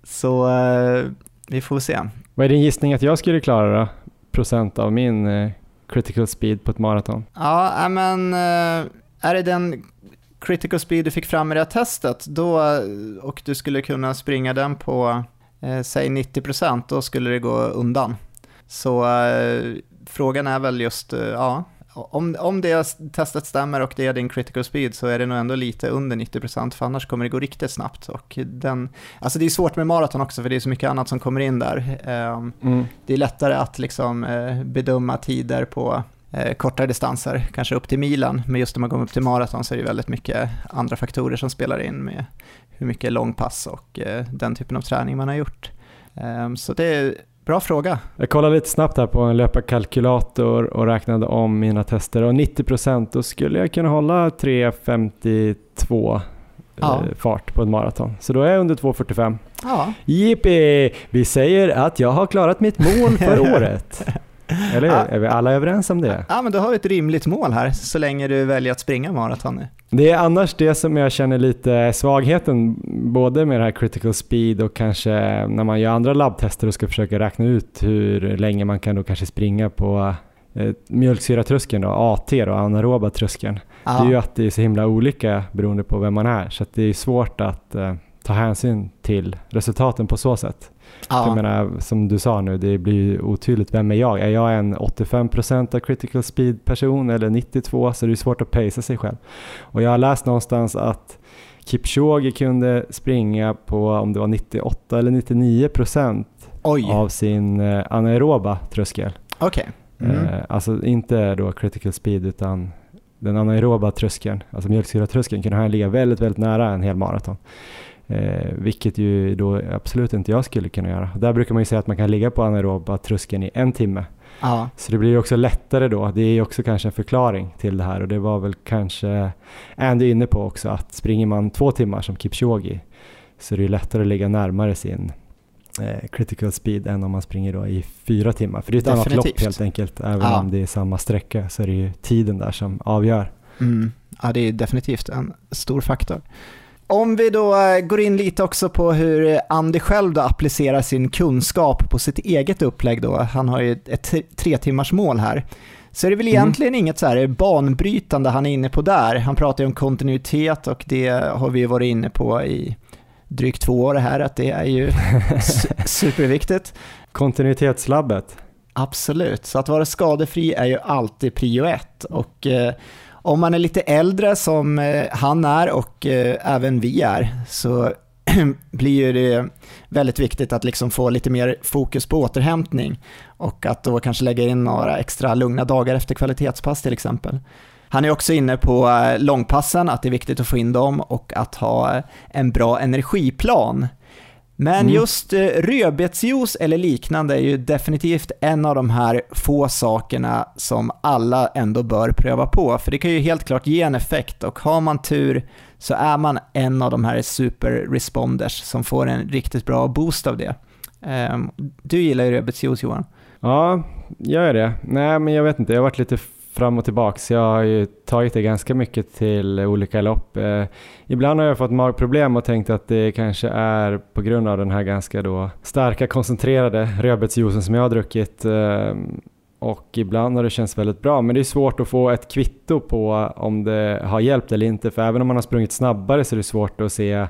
Så eh, vi får se. Vad är din gissning att jag skulle klara då? Procent av min eh, critical speed på ett maraton? Ja, men eh, är det den critical speed du fick fram i det här testet då, och du skulle kunna springa den på eh, säg 90% då skulle det gå undan. Så eh, frågan är väl just, eh, ja, om, om det testet stämmer och det är din critical speed så är det nog ändå lite under 90% för annars kommer det gå riktigt snabbt. Och den, alltså det är svårt med maraton också för det är så mycket annat som kommer in där. Ehm, mm. Det är lättare att liksom eh, bedöma tider på eh, kortare distanser, kanske upp till milen, men just om man går upp till maraton så är det väldigt mycket andra faktorer som spelar in med hur mycket långpass och eh, den typen av träning man har gjort. Ehm, så det är Bra fråga. Jag kollade lite snabbt här på en löparkalkylator och räknade om mina tester och 90% då skulle jag kunna hålla 3.52 ja. Eh, fart på ett maraton. Så då är jag under 2.45. Ja. Jippi! Vi säger att jag har klarat mitt mål för året. Eller ja. är vi alla överens om det? Ja, men då har vi ett rimligt mål här, så länge du väljer att springa maraton nu. Det är annars det som jag känner lite svagheten, både med det här critical speed och kanske när man gör andra labbtester och ska försöka räkna ut hur länge man kan då kanske springa på eh, mjölksyratröskeln då, AT då, anaeroba tröskeln. Ja. Det är ju att det är så himla olika beroende på vem man är, så det är svårt att eh, ta hänsyn till resultaten på så sätt. Ja. Jag menar, som du sa nu, det blir otydligt. Vem är jag? Är jag en 85% av critical speed person eller 92? Så det är svårt att pacea sig själv. Och jag har läst någonstans att Kipchoge kunde springa på om det var 98 eller 99% av sin eh, anaeroba tröskel. Okay. Mm. Eh, alltså inte då critical speed utan den anaeroba tröskeln, alltså mjölksyratröskeln kunde han ligga väldigt, väldigt nära en hel maraton. Eh, vilket ju då absolut inte jag skulle kunna göra. Där brukar man ju säga att man kan ligga på anaeroba tröskeln i en timme. Ja. Så det blir ju också lättare då. Det är ju också kanske en förklaring till det här och det var väl kanske Andy inne på också att springer man två timmar som Kipchoge så är det ju lättare att ligga närmare sin eh, critical speed än om man springer då i fyra timmar. För det är ett Definitivt. annat lopp helt enkelt. Även ja. om det är samma sträcka så är det ju tiden där som avgör. Mm. Ja, det är definitivt en stor faktor. Om vi då eh, går in lite också på hur Andy själv då applicerar sin kunskap på sitt eget upplägg då. Han har ju ett tre timmars mål här. Så är det väl mm. egentligen inget så här banbrytande han är inne på där. Han pratar ju om kontinuitet och det har vi varit inne på i drygt två år här, att det är ju superviktigt. Kontinuitetslabbet. Absolut, så att vara skadefri är ju alltid prio ett. Och eh, om man är lite äldre som eh, han är och eh, även vi är så blir det väldigt viktigt att liksom få lite mer fokus på återhämtning och att då kanske lägga in några extra lugna dagar efter kvalitetspass till exempel. Han är också inne på eh, långpassen, att det är viktigt att få in dem och att ha en bra energiplan men mm. just eh, rödbetsjuice eller liknande är ju definitivt en av de här få sakerna som alla ändå bör pröva på, för det kan ju helt klart ge en effekt och har man tur så är man en av de här super-responders som får en riktigt bra boost av det. Um, du gillar ju rödbetsjuice Johan. Ja, gör jag det? Nej, men jag vet inte, jag har varit lite fram och tillbaks. Jag har ju tagit det ganska mycket till olika lopp. Eh, ibland har jag fått magproblem och tänkt att det kanske är på grund av den här ganska då starka koncentrerade rödbetsjuicen som jag har druckit. Eh, och ibland har det känts väldigt bra, men det är svårt att få ett kvitto på om det har hjälpt eller inte, för även om man har sprungit snabbare så är det svårt att se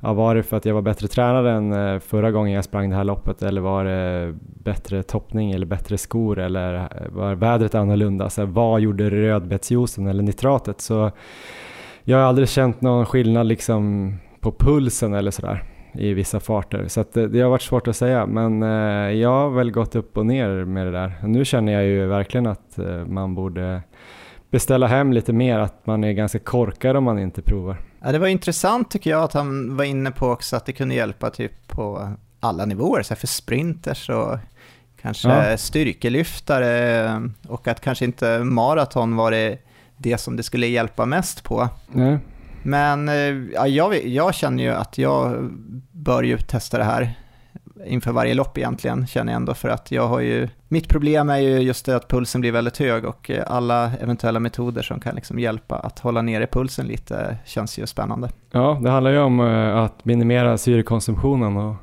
ja, var det för att jag var bättre tränad än eh, förra gången jag sprang det här loppet eller var det bättre toppning eller bättre skor eller eh, var vädret annorlunda? Så vad gjorde rödbetsjuicen eller nitratet? Så jag har aldrig känt någon skillnad liksom på pulsen eller sådär i vissa farter. Så det, eh, det, har varit svårt att säga, men eh, jag har väl gått upp och ner med det där. Nu känner jag ju verkligen att eh, man borde beställa hem lite mer, att man är ganska korkad om man inte provar. Ja, det var intressant tycker jag att han var inne på också att det kunde hjälpa typ på alla nivåer, så för sprinters och kanske ja. styrkelyftare och att kanske inte maraton var det, det som det skulle hjälpa mest på. Nej. Men eh, ja, jag, jag känner ju att jag bör ju testa det här inför varje lopp egentligen, känner jag ändå, för att jag har ju, mitt problem är ju just det att pulsen blir väldigt hög och eh, alla eventuella metoder som kan liksom hjälpa att hålla nere pulsen lite känns ju spännande. Ja, det handlar ju om eh, att minimera syrekonsumtionen och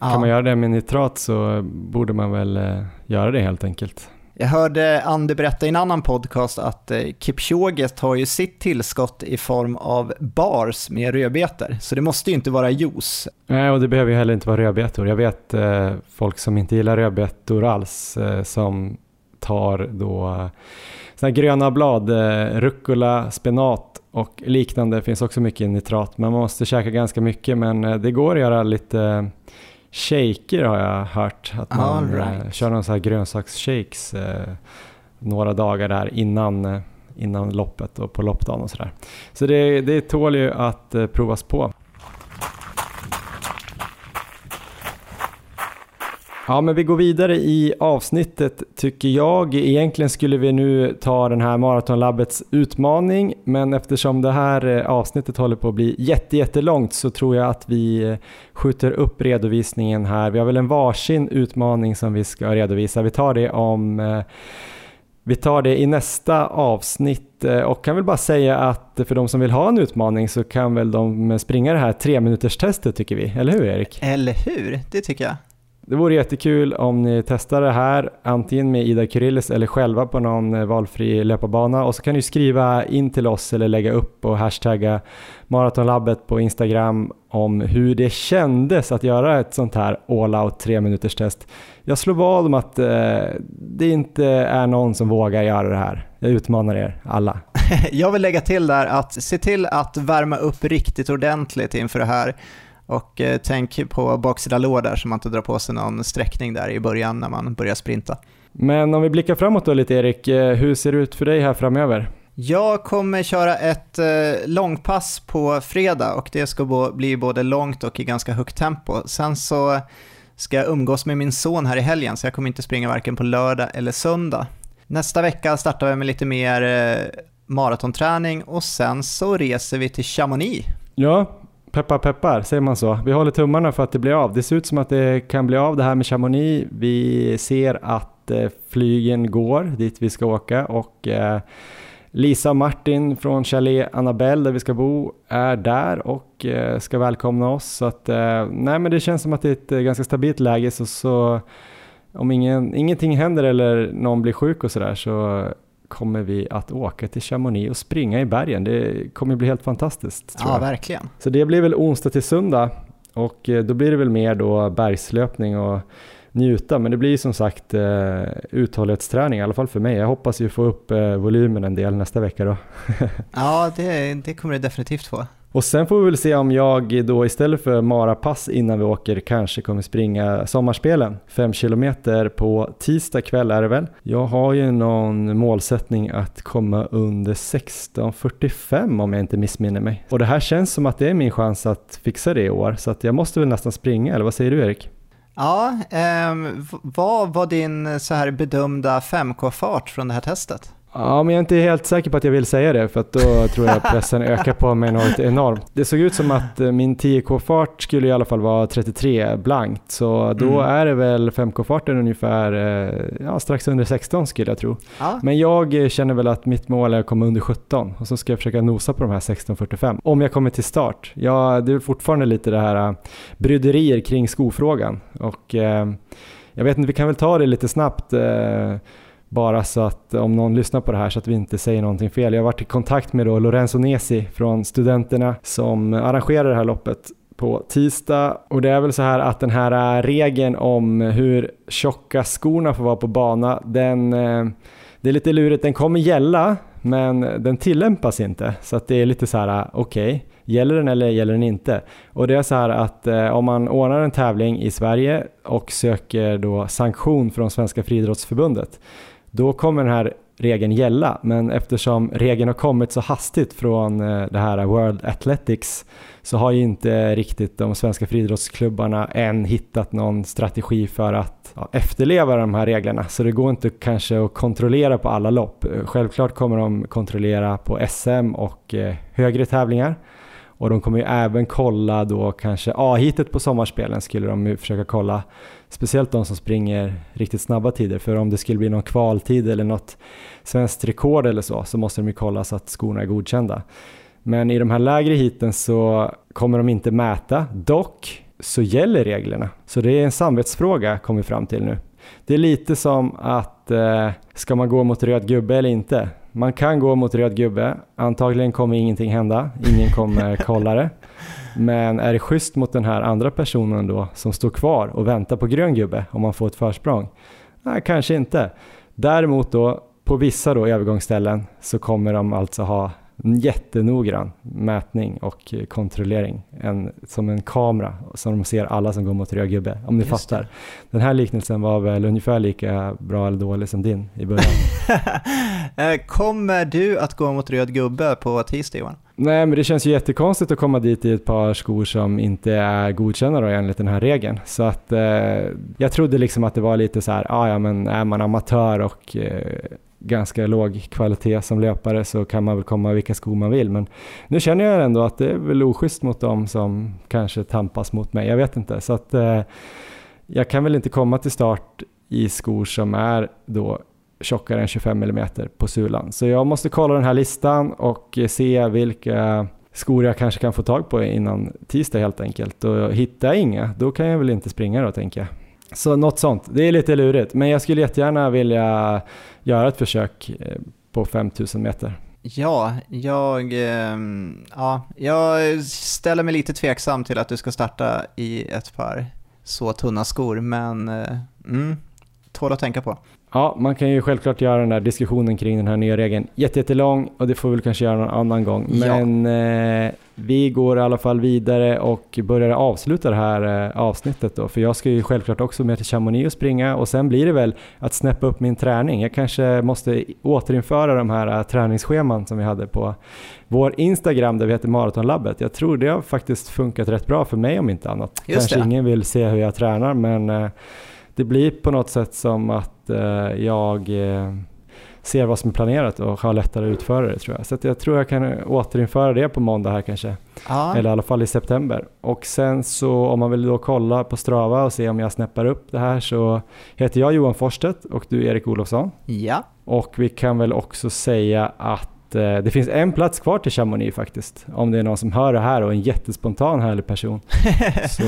kan man göra det med nitrat så borde man väl eh, göra det helt enkelt. Jag hörde Andy berätta i en annan podcast att eh, Kipchoge tar ju sitt tillskott i form av bars med rödbetor, så det måste ju inte vara juice. Nej, och det behöver ju heller inte vara rödbetor. Jag vet eh, folk som inte gillar rödbetor alls eh, som tar då eh, såna gröna blad, eh, rucola, spenat och liknande. Det finns också mycket nitrat. Man måste käka ganska mycket men eh, det går att göra lite shaker har jag hört. Att man right. kör någon sån här grönsaksshakes några dagar där innan innan loppet och på loppdagen och sådär. Så det, det tål ju att eh, provas på. Ja, men vi går vidare i avsnittet tycker jag. Egentligen skulle vi nu ta den här Maratonlabbets utmaning, men eftersom det här eh, avsnittet håller på att bli jättejättelångt så tror jag att vi eh, skjuter upp redovisningen här. Vi har väl en varsin utmaning som vi ska redovisa. Vi tar det om eh, vi tar det i nästa avsnitt och kan väl bara säga att för de som vill ha en utmaning så kan väl de springa det här tre minuters testet tycker vi, eller hur Erik? Eller hur, det tycker jag. Det vore jättekul om ni testar det här antingen med Ida Kyrillis eller själva på någon eh, valfri löparbana och så kan ni skriva in till oss eller lägga upp och hashtagga Maratonlabbet på Instagram om hur det kändes att göra ett sånt här all out tre minuters test. Jag slår vad om att eh, det inte är någon som vågar göra det här. Jag utmanar er alla. Jag vill lägga till där att se till att värma upp riktigt ordentligt inför det här. Och eh, tänk på baksida lår där så man inte drar på sig någon sträckning där i början när man börjar sprinta. Men om vi blickar framåt då lite Erik, eh, hur ser det ut för dig här framöver? Jag kommer köra ett eh, långpass på fredag och det ska bli både långt och i ganska högt tempo. Sen så ska jag umgås med min son här i helgen så jag kommer inte springa varken på lördag eller söndag. Nästa vecka startar vi med lite mer eh, maratonträning och sen så reser vi till Chamonix. Ja, peppar peppar, säger man så. Vi håller tummarna för att det blir av. Det ser ut som att det kan bli av det här med Chamonix. Vi ser att eh, flygen går dit vi ska åka och eh, Lisa och Martin från Chalet Annabelle där vi ska bo är där och eh, ska välkomna oss. Så att, nej men det känns som att det är ett ganska stabilt läge så, så om ingen, ingenting händer eller någon blir sjuk och sådär så kommer vi att åka till Chamonix och springa i bergen. Det kommer bli helt fantastiskt. ja, jag. verkligen. Så det blir väl onsdag till söndag och eh, då blir det väl mer då bergslöpning och njuta. Men det blir som sagt eh, uthållighetsträning, i alla fall för mig. Jag hoppas ju få upp eh, volymen en del nästa vecka då. ja, det, det kommer det definitivt få. Och sen får vi väl se om jag då istället för marapass innan vi åker kanske kommer springa sommarspelen. 5 km på tisdag kväll är det väl. Jag har ju någon målsättning att komma under 16.45 om jag inte missminner mig. Och det här känns som att det är min chans att fixa det i år så att jag måste väl nästan springa, eller vad säger du Erik? Ja, eh, vad var din så här bedömda 5K-fart från det här testet? Ja, men jag är inte helt säker på att jag vill säga det för att då tror jag pressen ökar på mig något enormt. Det såg ut som att eh, min 10K-fart skulle i alla fall vara 33 blankt så då mm. är det väl 5K-farten ungefär eh, ja, strax under 16 skulle jag tro. Ja. Men jag känner väl att mitt mål är att komma under 17 och så ska jag försöka nosa på de här 16.45 om jag kommer till start. Ja, det är fortfarande lite det här eh, bryderier kring skofrågan och eh, jag vet inte, vi kan väl ta det lite snabbt. Eh, bara så att om någon lyssnar på det här så att vi inte säger någonting fel. Jag har varit i kontakt med då Lorenzo Nesi från studenterna som arrangerar det här loppet på tisdag och det är väl så här att den här regeln om hur tjocka skorna får vara på bana, den, eh, det är lite lurigt, den kommer gälla men den tillämpas inte så att det är lite så här eh, okej, okay, gäller den eller gäller den inte? Och det är så här att eh, om man ordnar en tävling i Sverige och söker då sanktion från Svenska friidrottsförbundet då kommer den här regeln gälla. Men eftersom regeln har kommit så hastigt från eh, det här World Athletics så har ju inte riktigt de svenska friidrottsklubbarna än hittat någon strategi för att ja, efterleva de här reglerna. Så det går inte kanske att kontrollera på alla lopp. Eh, självklart kommer de kontrollera på SM och eh, högre tävlingar. Och de kommer ju även kolla då kanske A-heatet på sommarspelen skulle de ju försöka kolla. Speciellt de som springer riktigt snabba tider. För om det skulle bli någon kvaltid eller något svenskt rekord eller så, så måste de ju kolla så att skorna är godkända. Men i de här lägre hiten så kommer de inte mäta. Dock så gäller reglerna. Så det är en samvetsfråga kom vi fram till nu. Det är lite som att eh, ska man gå mot röd gubbe eller inte? Man kan gå mot röd gubbe, antagligen kommer ingenting hända, ingen kommer kolla det. Men är det schysst mot den här andra personen då som står kvar och väntar på grön gubbe om man får ett försprång? Nej, kanske inte. Däremot då, på vissa då övergångsställen så kommer de alltså ha jättenoggrann mätning och kontrollering. En, som en kamera som de ser alla som går mot röd gubbe, om ni Just fattar. Det. Den här liknelsen var väl ungefär lika bra eller dålig som din i början. Eh, kommer du att gå mot röd gubbe på tisdag Johan? Nej, men det känns ju jättekonstigt att komma dit i ett par skor som inte är godkända då enligt den här regeln. Så att eh, jag trodde liksom att det var lite så här, ah, ja men är man amatör och eh, ganska låg kvalitet som löpare så kan man väl komma i vilka skor man vill. Men nu känner jag ändå att det är väl oschysst mot dem som kanske tampas mot mig. Jag vet inte. Så att eh, jag kan väl inte komma till start i skor som är då tjockare än 25 mm på sulan. Så jag måste kolla den här listan och eh, se vilka skor jag kanske kan få tag på innan tisdag helt enkelt. Och hittar jag inga, då kan jag väl inte springa då tänker jag. Så något sånt. Det är lite lurigt, men jag skulle jättegärna vilja göra ett försök eh, på 5000 meter. Ja, jag, ehm, ja, jag ställer mig lite tveksam till att du ska starta i ett par så tunna skor, men eh, mm, tål att tänka på. Ja, man kan ju självklart göra den där diskussionen kring den här nya regeln jättelång och det får vi väl kanske göra någon annan gång. Men ja. eh, vi går i alla fall vidare och börjar avsluta det här eh, avsnittet då. För jag ska ju självklart också med till Chamonix och springa och sen blir det väl att snäppa upp min träning. Jag kanske måste återinföra de här eh, träningsscheman som vi hade på vår Instagram där vi heter Maratonlabbet. Jag tror det har faktiskt funkat rätt bra för mig om inte annat. Just kanske det. ingen vill se hur jag tränar men eh, det blir på något sätt som att eh, jag eh, ser vad som är planerat och har lättare att utföra det tror jag. Så jag tror jag kan återinföra det på måndag här kanske. Ja. Eller i alla fall i september. Och sen så om man vill då kolla på Strava och se om jag snäppar upp det här så heter jag Johan Forstedt och du Erik Olofsson. Ja. Och vi kan väl också säga att eh, det finns en plats kvar till Chamonix faktiskt. Om det är någon som hör det här och är en jättespontan härlig person. så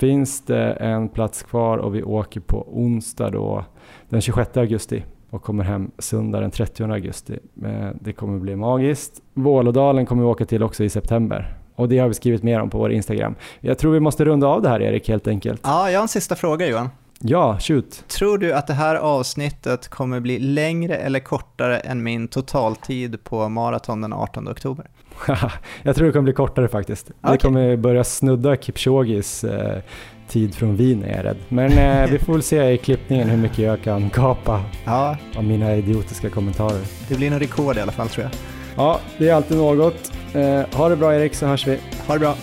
finns det en plats kvar och vi åker på onsdag då den 26 augusti och kommer hem söndag den 30 augusti. Eh, det kommer bli magiskt. Vålådalen kommer vi åka till också i september. Och det har vi skrivit mer om på vår Instagram. Jag tror vi måste runda av det här Erik helt enkelt. Ja, jag har en sista fråga Johan. Ja, shoot. Tror du att det här avsnittet kommer bli längre eller kortare än min totaltid på maraton den 18 oktober? jag tror det kommer bli kortare faktiskt. Okay. Det kommer börja snudda Kipchogis eh, tid från Wien är jag rädd. Men eh, vi får väl se i klippningen hur mycket jag kan kapa ja. av mina idiotiska kommentarer. Det blir en rekord i alla fall tror jag. Ja, det är alltid något. Eh, ha det bra Erik så hörs vi. Ha det bra.